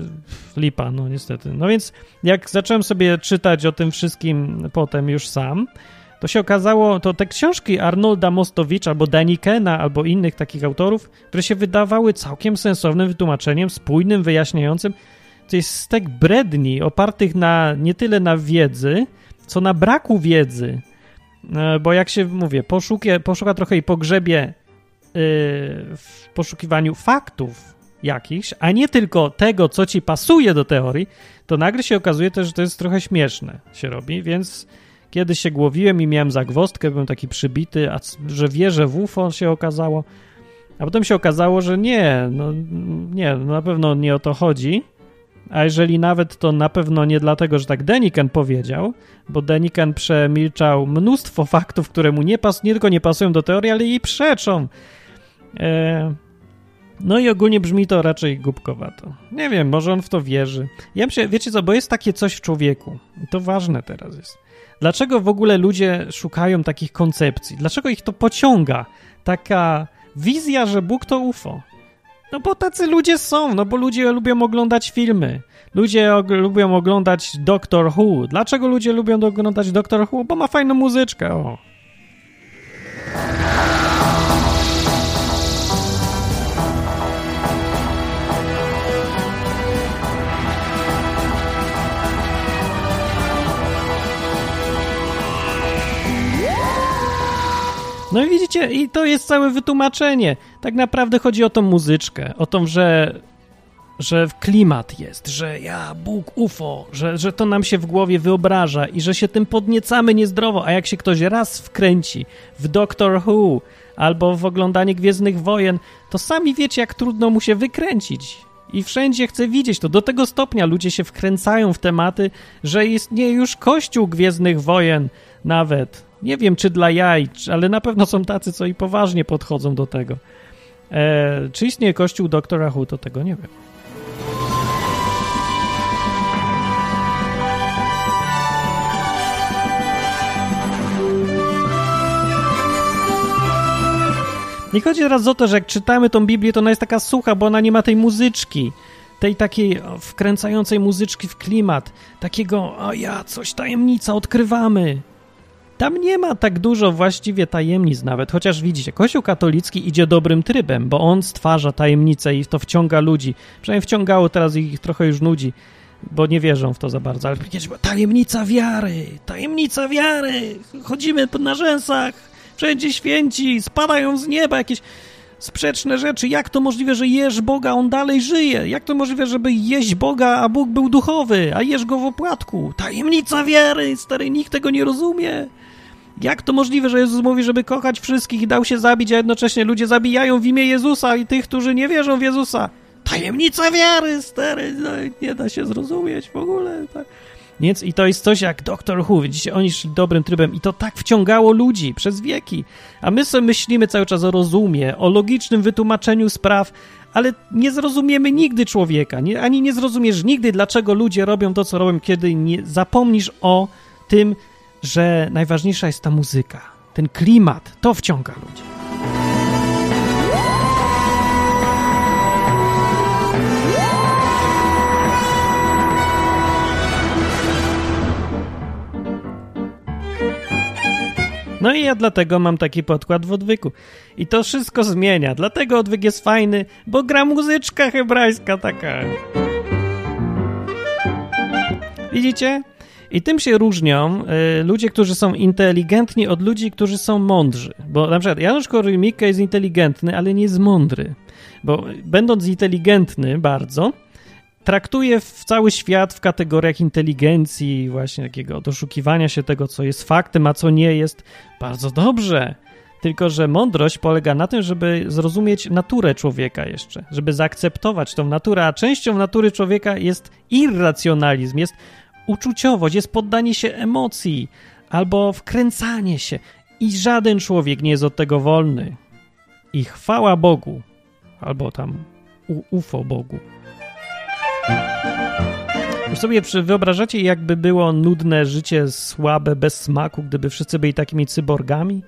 lipa, no niestety. No więc jak zacząłem sobie czytać o tym wszystkim potem już sam, to się okazało, to te książki Arnolda Mostowicza, albo Danikena, albo innych takich autorów, które się wydawały całkiem sensownym wytłumaczeniem, spójnym, wyjaśniającym, to jest stek bredni opartych na nie tyle na wiedzy, co na braku wiedzy. E, bo jak się mówię, poszukie, poszuka trochę i pogrzebie yy, w poszukiwaniu faktów jakichś, a nie tylko tego, co ci pasuje do teorii, to nagle się okazuje też, że to jest trochę śmieszne się robi, więc kiedy się głowiłem i miałem zagwostkę, byłem taki przybity, a że wierzę w UFO się okazało, a potem się okazało, że nie, no nie, no na pewno nie o to chodzi, a jeżeli nawet, to na pewno nie dlatego, że tak Deniken powiedział, bo Deniken przemilczał mnóstwo faktów, które mu nie, pas, nie tylko nie pasują do teorii, ale jej przeczą. E, No i ogólnie brzmi to raczej głupkowato. Nie wiem, może on w to wierzy. Ja myślę, wiecie co, bo jest takie coś w człowieku. I to ważne teraz jest. Dlaczego w ogóle ludzie szukają takich koncepcji? Dlaczego ich to pociąga? Taka wizja, że Bóg to UFO. No bo tacy ludzie są, no bo ludzie lubią oglądać filmy. Ludzie og lubią oglądać Doctor Who. Dlaczego ludzie lubią oglądać Doctor Who? Bo ma fajną muzyczkę, o. No i widzicie, i to jest całe wytłumaczenie. Tak naprawdę chodzi o tą muzyczkę, o tą, że, że klimat jest, że ja, Bóg, UFO, że, że to nam się w głowie wyobraża i że się tym podniecamy niezdrowo, a jak się ktoś raz wkręci w Doctor Who albo w oglądanie Gwiezdnych Wojen, to sami wiecie, jak trudno mu się wykręcić. I wszędzie chce widzieć to. Do tego stopnia ludzie się wkręcają w tematy, że istnieje już kościół Gwiezdnych Wojen nawet nie wiem, czy dla jaj, ale na pewno są tacy, co i poważnie podchodzą do tego. E, czy istnieje kościół doktora Hu, to tego nie wiem. Nie chodzi teraz o to, że jak czytamy tą Biblię, to ona jest taka sucha, bo ona nie ma tej muzyczki, tej takiej wkręcającej muzyczki w klimat, takiego, o ja, coś tajemnica, odkrywamy. Tam nie ma tak dużo właściwie tajemnic nawet, chociaż widzicie, Kościół katolicki idzie dobrym trybem, bo on stwarza tajemnice i to wciąga ludzi. Przynajmniej wciągało, teraz ich trochę już nudzi, bo nie wierzą w to za bardzo. Ale kiedyś tajemnica wiary, tajemnica wiary, chodzimy na rzęsach, wszędzie święci, spadają z nieba jakieś sprzeczne rzeczy. Jak to możliwe, że jesz Boga, on dalej żyje? Jak to możliwe, żeby jeść Boga, a Bóg był duchowy, a jesz go w opłatku? Tajemnica wiary, stary, nikt tego nie rozumie. Jak to możliwe, że Jezus mówi, żeby kochać wszystkich i dał się zabić, a jednocześnie ludzie zabijają w imię Jezusa i tych, którzy nie wierzą w Jezusa? Tajemnica wiary, stary, no, nie da się zrozumieć w ogóle. Tak. Więc i to jest coś jak Doctor Who, widzicie, oni szli dobrym trybem i to tak wciągało ludzi przez wieki. A my sobie myślimy cały czas o rozumie, o logicznym wytłumaczeniu spraw, ale nie zrozumiemy nigdy człowieka, nie, ani nie zrozumiesz nigdy, dlaczego ludzie robią to, co robią, kiedy nie zapomnisz o tym, że najważniejsza jest ta muzyka, ten klimat, to wciąga ludzi. No i ja dlatego mam taki podkład w odwyku. I to wszystko zmienia. Dlatego odwyk jest fajny, bo gra muzyczka hebrajska taka. Widzicie? I tym się różnią y, ludzie, którzy są inteligentni od ludzi, którzy są mądrzy. Bo na przykład Janusz Korwin-Mikke jest inteligentny, ale nie jest mądry. Bo będąc inteligentny bardzo, traktuje w cały świat w kategoriach inteligencji, właśnie takiego doszukiwania się tego, co jest faktem, a co nie jest bardzo dobrze. Tylko, że mądrość polega na tym, żeby zrozumieć naturę człowieka jeszcze, żeby zaakceptować tą naturę, a częścią natury człowieka jest irracjonalizm, jest uczuciowość, jest poddanie się emocji albo wkręcanie się. I żaden człowiek nie jest od tego wolny. I chwała Bogu, albo tam ufo Bogu. Już sobie wyobrażacie, jakby było nudne życie, słabe, bez smaku, gdyby wszyscy byli takimi cyborgami?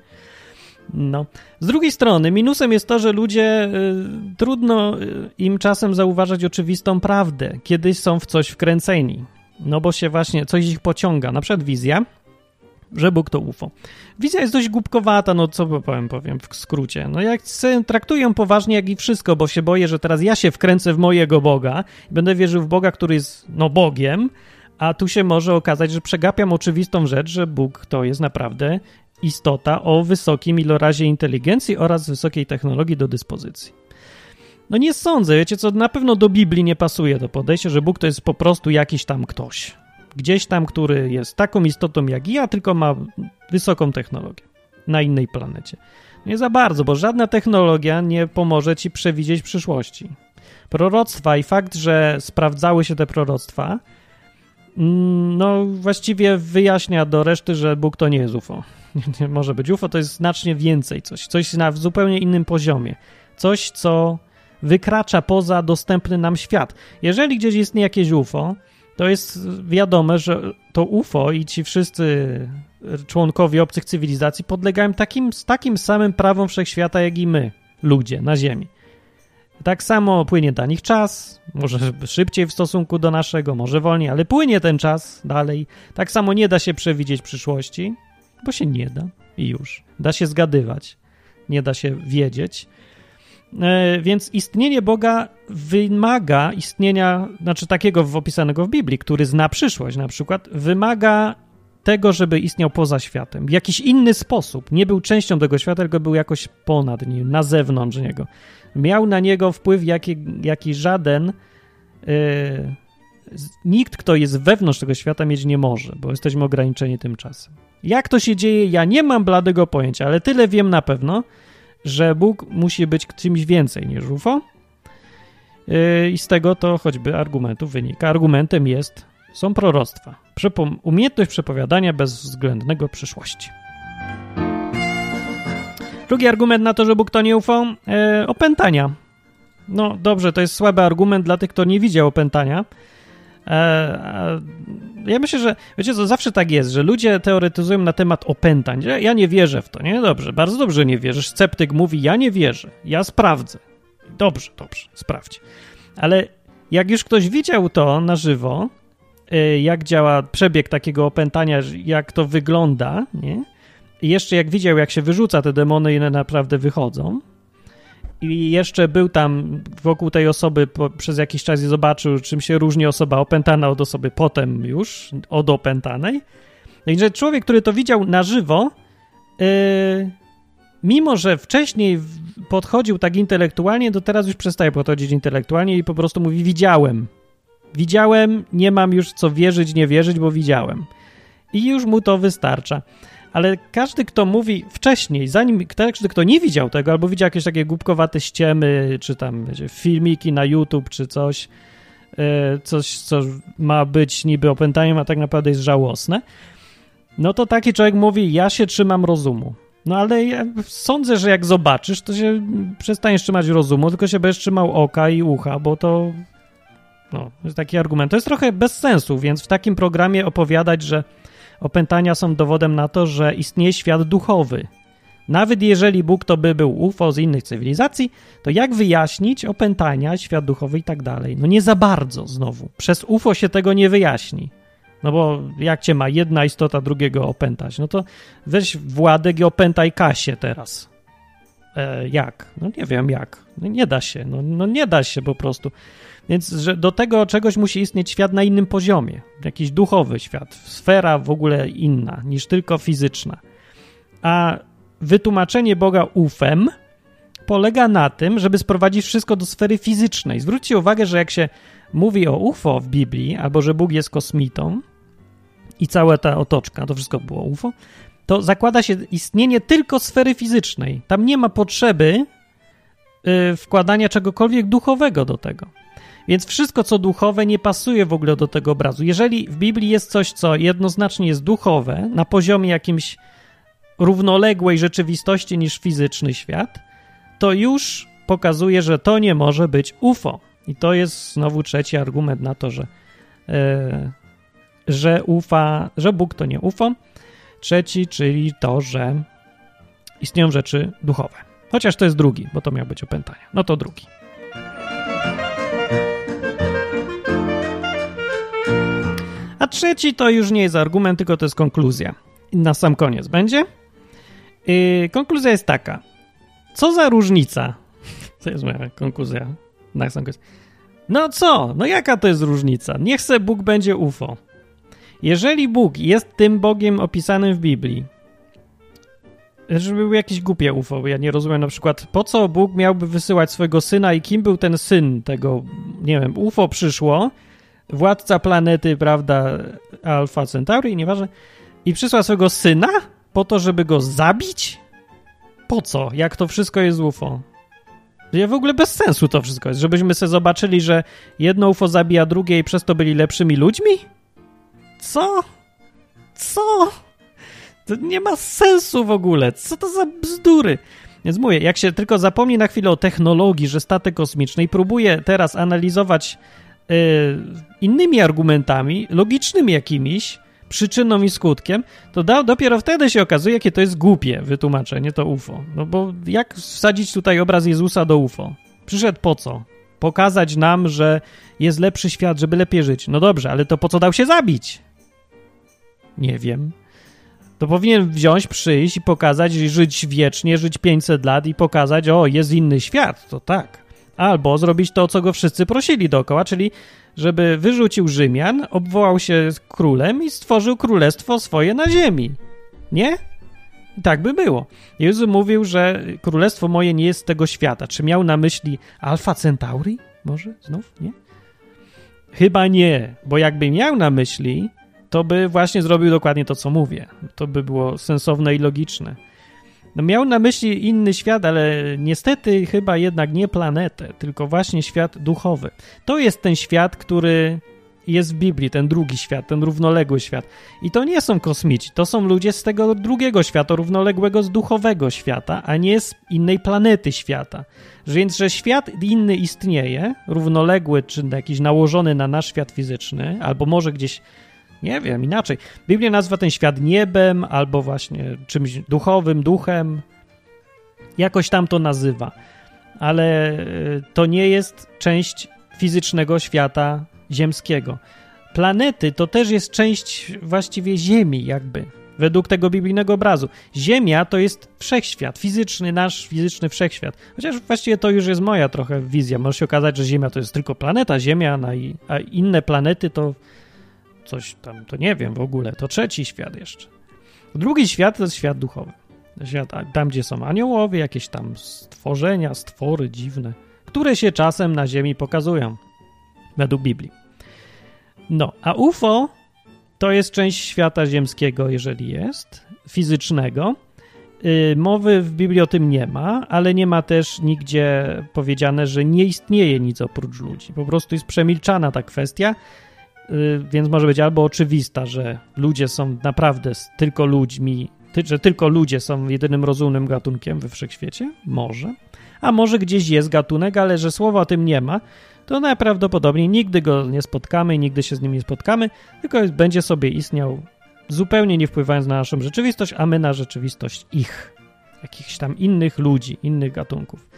No. Z drugiej strony, minusem jest to, że ludzie y, trudno y, im czasem zauważać oczywistą prawdę, kiedy są w coś wkręceni. No bo się właśnie coś ich pociąga. Na przykład wizja, że Bóg to UFO. Wizja jest dość głupkowata, no co powiem, powiem w skrócie. No jak traktuję poważnie jak i wszystko, bo się boję, że teraz ja się wkręcę w mojego Boga i będę wierzył w Boga, który jest, no, Bogiem, a tu się może okazać, że przegapiam oczywistą rzecz, że Bóg to jest naprawdę istota o wysokim ilorazie inteligencji oraz wysokiej technologii do dyspozycji. No nie sądzę, wiecie co, na pewno do Biblii nie pasuje to podejście, że Bóg to jest po prostu jakiś tam ktoś. Gdzieś tam, który jest taką istotą jak ja, tylko ma wysoką technologię na innej planecie. Nie za bardzo, bo żadna technologia nie pomoże ci przewidzieć przyszłości. Proroctwa i fakt, że sprawdzały się te proroctwa, mm, no właściwie wyjaśnia do reszty, że Bóg to nie jest UFO. Może być UFO, to jest znacznie więcej coś, coś na zupełnie innym poziomie. Coś, co wykracza poza dostępny nam świat. Jeżeli gdzieś istnieje jakieś UFO, to jest wiadome, że to UFO i ci wszyscy członkowie obcych cywilizacji podlegają takim, takim samym prawom wszechświata, jak i my, ludzie na Ziemi. Tak samo płynie dla nich czas, może szybciej w stosunku do naszego, może wolniej, ale płynie ten czas dalej. Tak samo nie da się przewidzieć przyszłości, bo się nie da i już. Da się zgadywać, nie da się wiedzieć. E, więc istnienie Boga wymaga istnienia, znaczy takiego opisanego w Biblii, który zna przyszłość na przykład, wymaga tego, żeby istniał poza światem. W jakiś inny sposób. Nie był częścią tego świata, tylko był jakoś ponad nim, na zewnątrz niego. Miał na niego wpływ jaki, jaki żaden yy, nikt, kto jest wewnątrz tego świata, mieć nie może, bo jesteśmy ograniczeni tym czasem. Jak to się dzieje, ja nie mam bladego pojęcia, ale tyle wiem na pewno, że Bóg musi być czymś więcej niż UFO. Yy, I z tego to choćby argumentu wynika. Argumentem jest, są proroctwa. Umiejętność przepowiadania bezwzględnego przyszłości. Drugi argument na to, że Bóg to nie UFO, yy, opętania. No dobrze, to jest słaby argument dla tych, kto nie widział opętania. E, ja myślę, że wiecie co, zawsze tak jest, że ludzie teoretyzują na temat opętań. Ja nie wierzę w to, nie? Dobrze, bardzo dobrze nie wierzysz. Sceptyk mówi, ja nie wierzę, ja sprawdzę. Dobrze, dobrze, sprawdź. Ale jak już ktoś widział to na żywo, e, jak działa przebieg takiego opętania, jak to wygląda, nie? I jeszcze jak widział, jak się wyrzuca te demony i one naprawdę wychodzą, i jeszcze był tam wokół tej osoby po, przez jakiś czas i zobaczył, czym się różni osoba opętana od osoby potem już od opętanej. Także człowiek, który to widział na żywo, yy, mimo że wcześniej podchodził tak intelektualnie, to teraz już przestaje podchodzić intelektualnie i po prostu mówi: Widziałem. Widziałem, nie mam już co wierzyć, nie wierzyć, bo widziałem. I już mu to wystarcza ale każdy, kto mówi wcześniej, zanim każdy, kto nie widział tego, albo widział jakieś takie głupkowate ściemy, czy tam wiecie, filmiki na YouTube, czy coś, e, coś, co ma być niby opętaniem, a tak naprawdę jest żałosne, no to taki człowiek mówi, ja się trzymam rozumu. No ale ja sądzę, że jak zobaczysz, to się przestaniesz trzymać rozumu, tylko się będziesz trzymał oka i ucha, bo to no, jest taki argument. To jest trochę bez sensu, więc w takim programie opowiadać, że Opętania są dowodem na to, że istnieje świat duchowy. Nawet jeżeli Bóg to by był UFO z innych cywilizacji, to jak wyjaśnić opętania, świat duchowy i tak dalej? No nie za bardzo znowu. Przez UFO się tego nie wyjaśni. No bo jak cię ma jedna istota drugiego opętać? No to weź Władek i opętaj Kasię teraz. E, jak? No nie wiem jak. No nie da się. No, no nie da się po prostu. Więc że do tego czegoś musi istnieć świat na innym poziomie, jakiś duchowy świat, sfera w ogóle inna niż tylko fizyczna. A wytłumaczenie Boga ufem polega na tym, żeby sprowadzić wszystko do sfery fizycznej. Zwróćcie uwagę, że jak się mówi o UFO w Biblii, albo że Bóg jest kosmitą i cała ta otoczka, to wszystko było UFO, to zakłada się istnienie tylko sfery fizycznej. Tam nie ma potrzeby yy, wkładania czegokolwiek duchowego do tego. Więc wszystko, co duchowe, nie pasuje w ogóle do tego obrazu. Jeżeli w Biblii jest coś, co jednoznacznie jest duchowe, na poziomie jakimś równoległej rzeczywistości niż fizyczny świat, to już pokazuje, że to nie może być UFO. I to jest znowu trzeci argument na to, że, yy, że ufa, że Bóg to nie UFO. Trzeci, czyli to, że istnieją rzeczy duchowe. Chociaż to jest drugi, bo to miał być opętania. No to drugi. A trzeci to już nie jest argument, tylko to jest konkluzja. Na sam koniec będzie. Yy, konkluzja jest taka. Co za różnica? To jest moja konkluzja. Na sam koniec. No co? No jaka to jest różnica? Niech se Bóg będzie UFO. Jeżeli Bóg jest tym Bogiem opisanym w Biblii, żeby był jakiś głupie UFO, ja nie rozumiem na przykład, po co Bóg miałby wysyłać swojego syna i kim był ten syn tego, nie wiem, UFO przyszło, władca planety, prawda, Alpha Centauri, nieważne, i przysłał swojego syna po to, żeby go zabić? Po co? Jak to wszystko jest UFO? W ogóle bez sensu to wszystko jest. Żebyśmy sobie zobaczyli, że jedno UFO zabija drugie i przez to byli lepszymi ludźmi? Co? Co? To nie ma sensu w ogóle. Co to za bzdury? Więc mówię, jak się tylko zapomni na chwilę o technologii, że statek kosmiczny i próbuje teraz analizować innymi argumentami, logicznymi jakimiś, przyczyną i skutkiem, to da, dopiero wtedy się okazuje, jakie to jest głupie wytłumaczenie to UFO. No bo jak wsadzić tutaj obraz Jezusa do UFO? Przyszedł po co? Pokazać nam, że jest lepszy świat, żeby lepiej żyć. No dobrze, ale to po co dał się zabić? Nie wiem. To powinien wziąć, przyjść i pokazać, żyć wiecznie, żyć 500 lat i pokazać, o, jest inny świat, to tak. Albo zrobić to, co go wszyscy prosili dookoła, czyli żeby wyrzucił Rzymian, obwołał się królem i stworzył królestwo swoje na ziemi. Nie? Tak by było. Jezus mówił, że królestwo moje nie jest z tego świata. Czy miał na myśli Alfa Centauri? Może znów? Nie? Chyba nie, bo jakby miał na myśli, to by właśnie zrobił dokładnie to, co mówię. To by było sensowne i logiczne. No miał na myśli inny świat, ale niestety chyba jednak nie planetę, tylko właśnie świat duchowy. To jest ten świat, który jest w Biblii, ten drugi świat, ten równoległy świat. I to nie są kosmici, to są ludzie z tego drugiego świata, równoległego z duchowego świata, a nie z innej planety świata. Więc, że świat inny istnieje, równoległy, czy jakiś nałożony na nasz świat fizyczny, albo może gdzieś nie wiem, inaczej. Biblia nazwa ten świat niebem albo właśnie czymś duchowym, duchem. Jakoś tam to nazywa. Ale e, to nie jest część fizycznego świata ziemskiego. Planety to też jest część właściwie Ziemi, jakby, według tego biblijnego obrazu. Ziemia to jest wszechświat, fizyczny, nasz fizyczny wszechświat. Chociaż właściwie to już jest moja trochę wizja. Może się okazać, że Ziemia to jest tylko planeta Ziemia, a inne planety to coś tam, to nie wiem w ogóle, to trzeci świat jeszcze. Drugi świat to jest świat duchowy. Świat, tam, gdzie są aniołowie, jakieś tam stworzenia, stwory dziwne, które się czasem na Ziemi pokazują, według Biblii. No, a UFO to jest część świata ziemskiego, jeżeli jest, fizycznego. Yy, mowy w Biblii o tym nie ma, ale nie ma też nigdzie powiedziane, że nie istnieje nic oprócz ludzi. Po prostu jest przemilczana ta kwestia Y, więc może być albo oczywista, że ludzie są naprawdę tylko ludźmi, że tylko ludzie są jedynym rozumnym gatunkiem we wszechświecie? Może. A może gdzieś jest gatunek, ale że słowa o tym nie ma, to najprawdopodobniej nigdy go nie spotkamy nigdy się z nim nie spotkamy, tylko będzie sobie istniał zupełnie nie wpływając na naszą rzeczywistość, a my na rzeczywistość ich, jakichś tam innych ludzi, innych gatunków.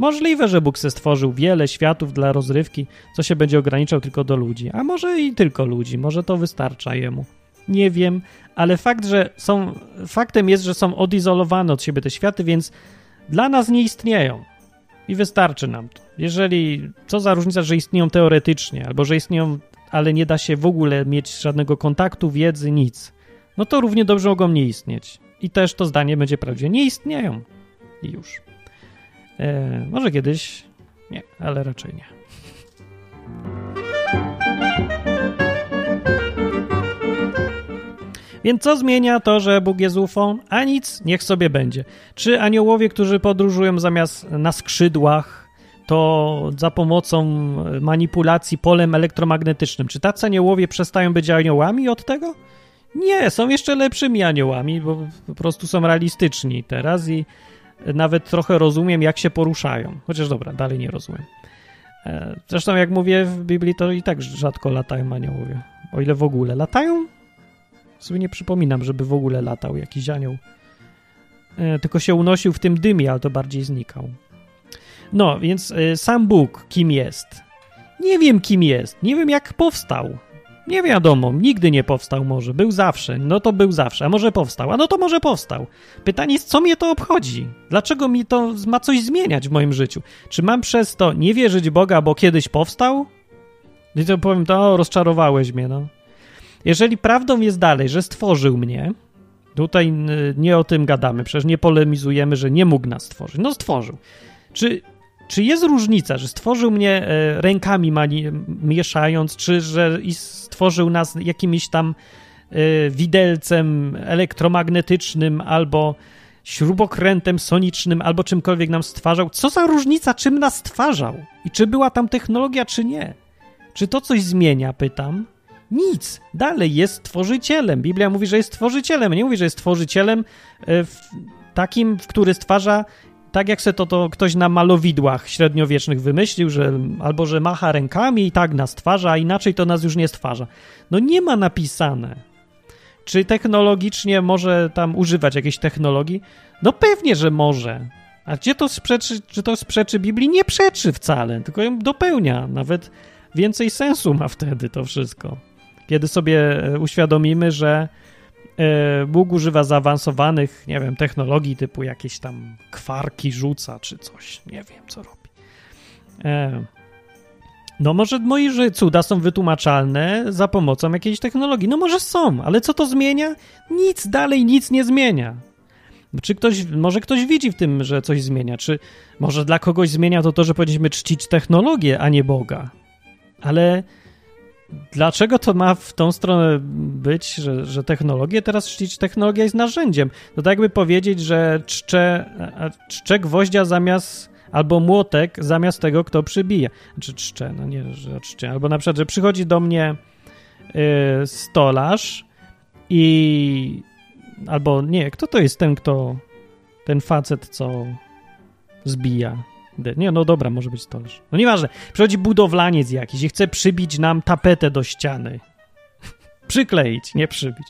Możliwe, że Bóg se stworzył wiele światów dla rozrywki, co się będzie ograniczał tylko do ludzi, a może i tylko ludzi, może to wystarcza jemu. Nie wiem, ale fakt, że są, faktem jest, że są odizolowane od siebie te światy, więc dla nas nie istnieją. I wystarczy nam to. Jeżeli, co za różnica, że istnieją teoretycznie, albo że istnieją, ale nie da się w ogóle mieć żadnego kontaktu, wiedzy, nic, no to równie dobrze mogą nie istnieć. I też to zdanie będzie prawdziwe. Nie istnieją. I już. E, może kiedyś, nie, ale raczej nie. Więc co zmienia to, że Bóg jest UFO? A nic, niech sobie będzie. Czy aniołowie, którzy podróżują zamiast na skrzydłach, to za pomocą manipulacji polem elektromagnetycznym, czy tacy aniołowie przestają być aniołami od tego? Nie, są jeszcze lepszymi aniołami, bo po prostu są realistyczni teraz i nawet trochę rozumiem, jak się poruszają. Chociaż dobra, dalej nie rozumiem. E, zresztą, jak mówię w Biblii, to i tak rzadko latają aniołowie. O ile w ogóle latają? Sobie nie przypominam, żeby w ogóle latał jakiś anioł. E, tylko się unosił w tym dymie, ale to bardziej znikał. No, więc e, sam Bóg kim jest? Nie wiem, kim jest. Nie wiem, jak powstał. Nie wiadomo, nigdy nie powstał może, był zawsze, no to był zawsze, a może powstał, a no to może powstał. Pytanie jest, co mnie to obchodzi? Dlaczego mi to ma coś zmieniać w moim życiu? Czy mam przez to nie wierzyć Boga, bo kiedyś powstał? I to powiem, to rozczarowałeś mnie, no. Jeżeli prawdą jest dalej, że stworzył mnie, tutaj nie o tym gadamy, przecież nie polemizujemy, że nie mógł nas stworzyć. No stworzył. Czy czy jest różnica, że stworzył mnie e, rękami mieszając, czy że stworzył nas jakimś tam e, widelcem elektromagnetycznym albo śrubokrętem sonicznym albo czymkolwiek nam stwarzał? Co za różnica, czym nas stwarzał? I czy była tam technologia, czy nie? Czy to coś zmienia, pytam? Nic. Dalej jest stworzycielem. Biblia mówi, że jest stworzycielem. Nie mówi, że jest stworzycielem e, takim, w który stwarza tak jak se to, to ktoś na malowidłach średniowiecznych wymyślił, że albo że macha rękami i tak nas stwarza, a inaczej to nas już nie stwarza. No nie ma napisane. Czy technologicznie może tam używać jakiejś technologii? No pewnie, że może. A gdzie to sprzeczy, czy to sprzeczy Biblii? Nie przeczy wcale, tylko ją dopełnia. Nawet więcej sensu ma wtedy to wszystko. Kiedy sobie e, uświadomimy, że Bóg używa zaawansowanych, nie wiem, technologii typu jakieś tam kwarki rzuca czy coś. Nie wiem, co robi. E, no może moje cuda są wytłumaczalne za pomocą jakiejś technologii. No może są, ale co to zmienia? Nic dalej, nic nie zmienia. Czy ktoś, może ktoś widzi w tym, że coś zmienia? Czy może dla kogoś zmienia to to, że powinniśmy czcić technologię, a nie Boga? Ale dlaczego to ma w tą stronę być, że, że technologię teraz czcić? Technologia jest narzędziem. To tak jakby powiedzieć, że czczę, czczę gwoździa zamiast albo młotek zamiast tego, kto przybija. Czy czczę, no nie, że czczę. Albo na przykład, że przychodzi do mnie y, stolarz i albo nie, kto to jest ten, kto ten facet, co zbija nie, no dobra, może być stolarz. No nieważne. Przychodzi budowlaniec jakiś i chce przybić nam tapetę do ściany. Przykleić, nie przybić.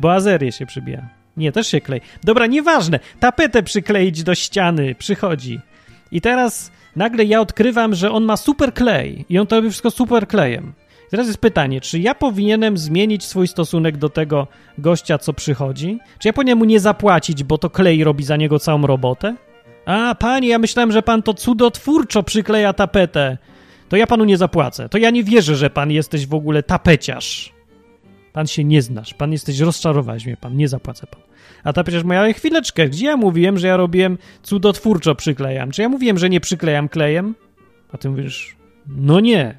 Bo azerię się przybija. Nie, też się klei. Dobra, nieważne. Tapetę przykleić do ściany. Przychodzi. I teraz nagle ja odkrywam, że on ma super klej i on to robi wszystko super klejem. Teraz jest pytanie, czy ja powinienem zmienić swój stosunek do tego gościa, co przychodzi? Czy ja powinienem mu nie zapłacić, bo to klej robi za niego całą robotę? A, panie, ja myślałem, że pan to cudotwórczo przykleja tapetę. To ja panu nie zapłacę. To ja nie wierzę, że pan jesteś w ogóle tapeciarz. Pan się nie znasz. Pan jesteś, rozczarowałeś mnie pan, nie zapłacę pan. A ta przecież moja, chwileczkę, gdzie ja mówiłem, że ja robiłem cudotwórczo przyklejam? Czy ja mówiłem, że nie przyklejam klejem? A ty mówisz, no nie.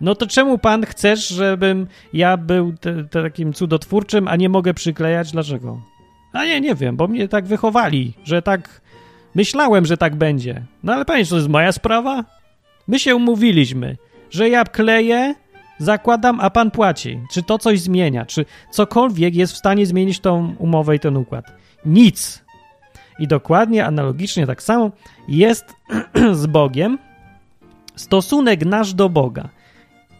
No to czemu pan chcesz, żebym ja był te, te takim cudotwórczym, a nie mogę przyklejać? Dlaczego? A nie, nie wiem, bo mnie tak wychowali, że tak Myślałem, że tak będzie. No ale panie, to jest moja sprawa? My się umówiliśmy, że ja kleję, zakładam, a pan płaci. Czy to coś zmienia? Czy cokolwiek jest w stanie zmienić tą umowę i ten układ? Nic. I dokładnie, analogicznie tak samo jest z Bogiem. Stosunek nasz do Boga.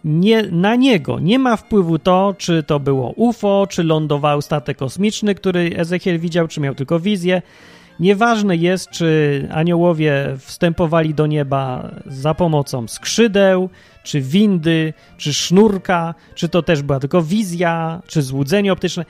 Nie, na niego nie ma wpływu to, czy to było UFO, czy lądował statek kosmiczny, który Ezechiel widział, czy miał tylko wizję. Nieważne jest, czy aniołowie wstępowali do nieba za pomocą skrzydeł, czy windy, czy sznurka, czy to też była tylko wizja, czy złudzenie optyczne.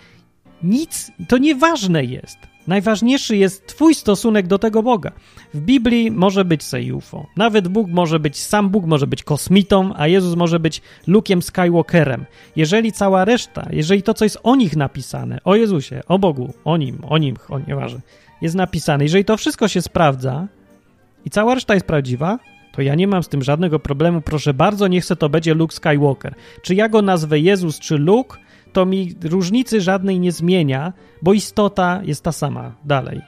Nic, to nieważne jest. Najważniejszy jest Twój stosunek do tego Boga. W Biblii może być UFO. Nawet Bóg może być, sam Bóg może być kosmitą, a Jezus może być Luke'em Skywalkerem. Jeżeli cała reszta, jeżeli to, co jest o nich napisane, o Jezusie, o Bogu, o nim, o nim, o nieważne, jest napisane. Jeżeli to wszystko się sprawdza i cała reszta jest prawdziwa, to ja nie mam z tym żadnego problemu. Proszę bardzo, niech se to będzie Luke Skywalker. Czy ja go nazwę Jezus czy Luke, to mi różnicy żadnej nie zmienia, bo istota jest ta sama dalej.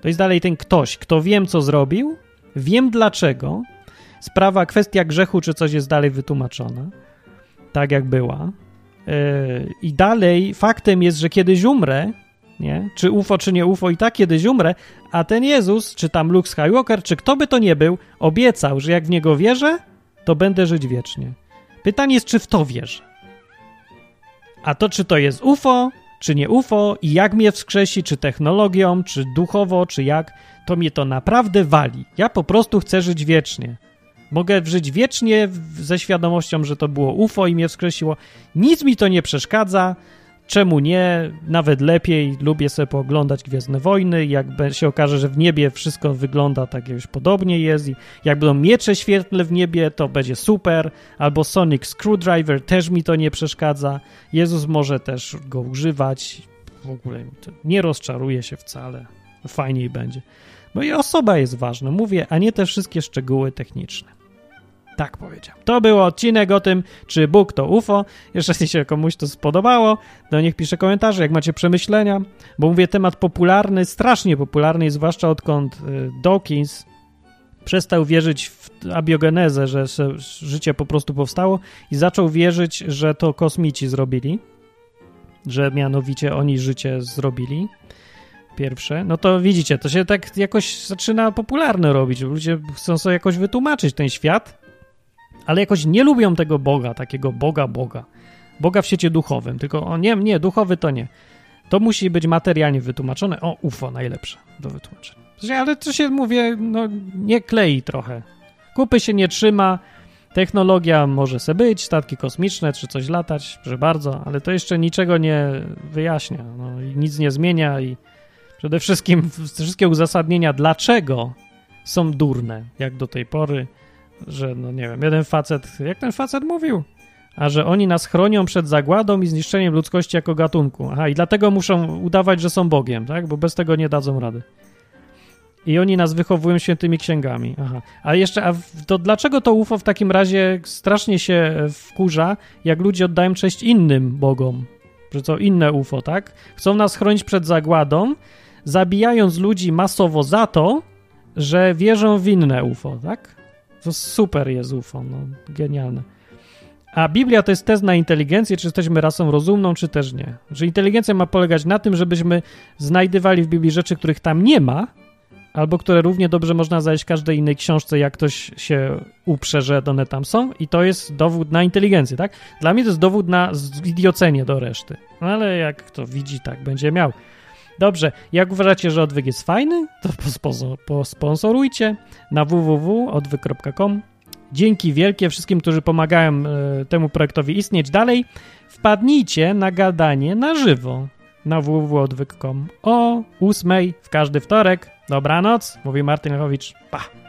To jest dalej ten ktoś, kto wiem, co zrobił, wiem dlaczego, sprawa, kwestia grzechu czy coś jest dalej wytłumaczona, tak jak była. Yy, I dalej faktem jest, że kiedyś umrę nie? Czy UFO, czy nie UFO i tak kiedyś umrę, a ten Jezus, czy tam Luke Skywalker, czy kto by to nie był, obiecał, że jak w Niego wierzę, to będę żyć wiecznie. Pytanie jest, czy w to wierzę. A to, czy to jest UFO, czy nie UFO i jak mnie wskrzesi, czy technologią, czy duchowo, czy jak, to mnie to naprawdę wali. Ja po prostu chcę żyć wiecznie. Mogę żyć wiecznie ze świadomością, że to było UFO i mnie wskrzesiło. Nic mi to nie przeszkadza. Czemu nie? Nawet lepiej. Lubię sobie pooglądać Gwiezdne Wojny. Jak się okaże, że w niebie wszystko wygląda tak już podobnie jest i jak będą miecze świetlne w niebie, to będzie super. Albo Sonic Screwdriver też mi to nie przeszkadza. Jezus może też go używać. W ogóle nie rozczaruje się wcale. Fajniej będzie. Bo i osoba jest ważna, mówię, a nie te wszystkie szczegóły techniczne. Tak powiedział. To był odcinek o tym, czy Bóg to UFO. Jeżeli się komuś to spodobało, to niech pisze komentarze, jak macie przemyślenia, bo mówię, temat popularny, strasznie popularny, zwłaszcza odkąd y, Dawkins przestał wierzyć w abiogenezę, że życie po prostu powstało i zaczął wierzyć, że to kosmici zrobili, że mianowicie oni życie zrobili pierwsze, no to widzicie, to się tak jakoś zaczyna popularne robić. Ludzie chcą sobie jakoś wytłumaczyć ten świat, ale jakoś nie lubią tego Boga, takiego Boga, Boga. Boga w świecie duchowym, tylko o nie, nie, duchowy to nie. To musi być materialnie wytłumaczone. O, UFO najlepsze do wytłumaczenia. Ale to się, mówię, no nie klei trochę. Kupy się nie trzyma, technologia może se być, statki kosmiczne czy coś latać, że bardzo, ale to jeszcze niczego nie wyjaśnia, no, i nic nie zmienia i przede wszystkim wszystkie uzasadnienia, dlaczego są durne, jak do tej pory, że no nie wiem, jeden facet, jak ten facet mówił, a że oni nas chronią przed zagładą i zniszczeniem ludzkości jako gatunku. Aha, i dlatego muszą udawać, że są Bogiem, tak? Bo bez tego nie dadzą rady. I oni nas wychowują świętymi księgami. Aha. A jeszcze, a to dlaczego to UFO w takim razie strasznie się wkurza, jak ludzie oddają cześć innym bogom? Że co inne UFO, tak? Chcą nas chronić przed zagładą, zabijając ludzi masowo za to, że wierzą w inne UFO, tak? To super jest UFO, no, genialne. A Biblia to jest test na inteligencję, czy jesteśmy rasą rozumną, czy też nie. Że inteligencja ma polegać na tym, żebyśmy znajdywali w Biblii rzeczy, których tam nie ma, albo które równie dobrze można znaleźć w każdej innej książce, jak ktoś się uprze, że one tam są i to jest dowód na inteligencję, tak? Dla mnie to jest dowód na idiocenie do reszty. No ale jak kto widzi, tak będzie miał. Dobrze, jak uważacie, że odwyk jest fajny, to posponsorujcie na www.odwyk.com. Dzięki wielkie wszystkim, którzy pomagają e, temu projektowi istnieć dalej. Wpadnijcie na gadanie na żywo na www.odwyk.com o 8 w każdy wtorek. Dobranoc, mówi Martin Lechowicz. Pa!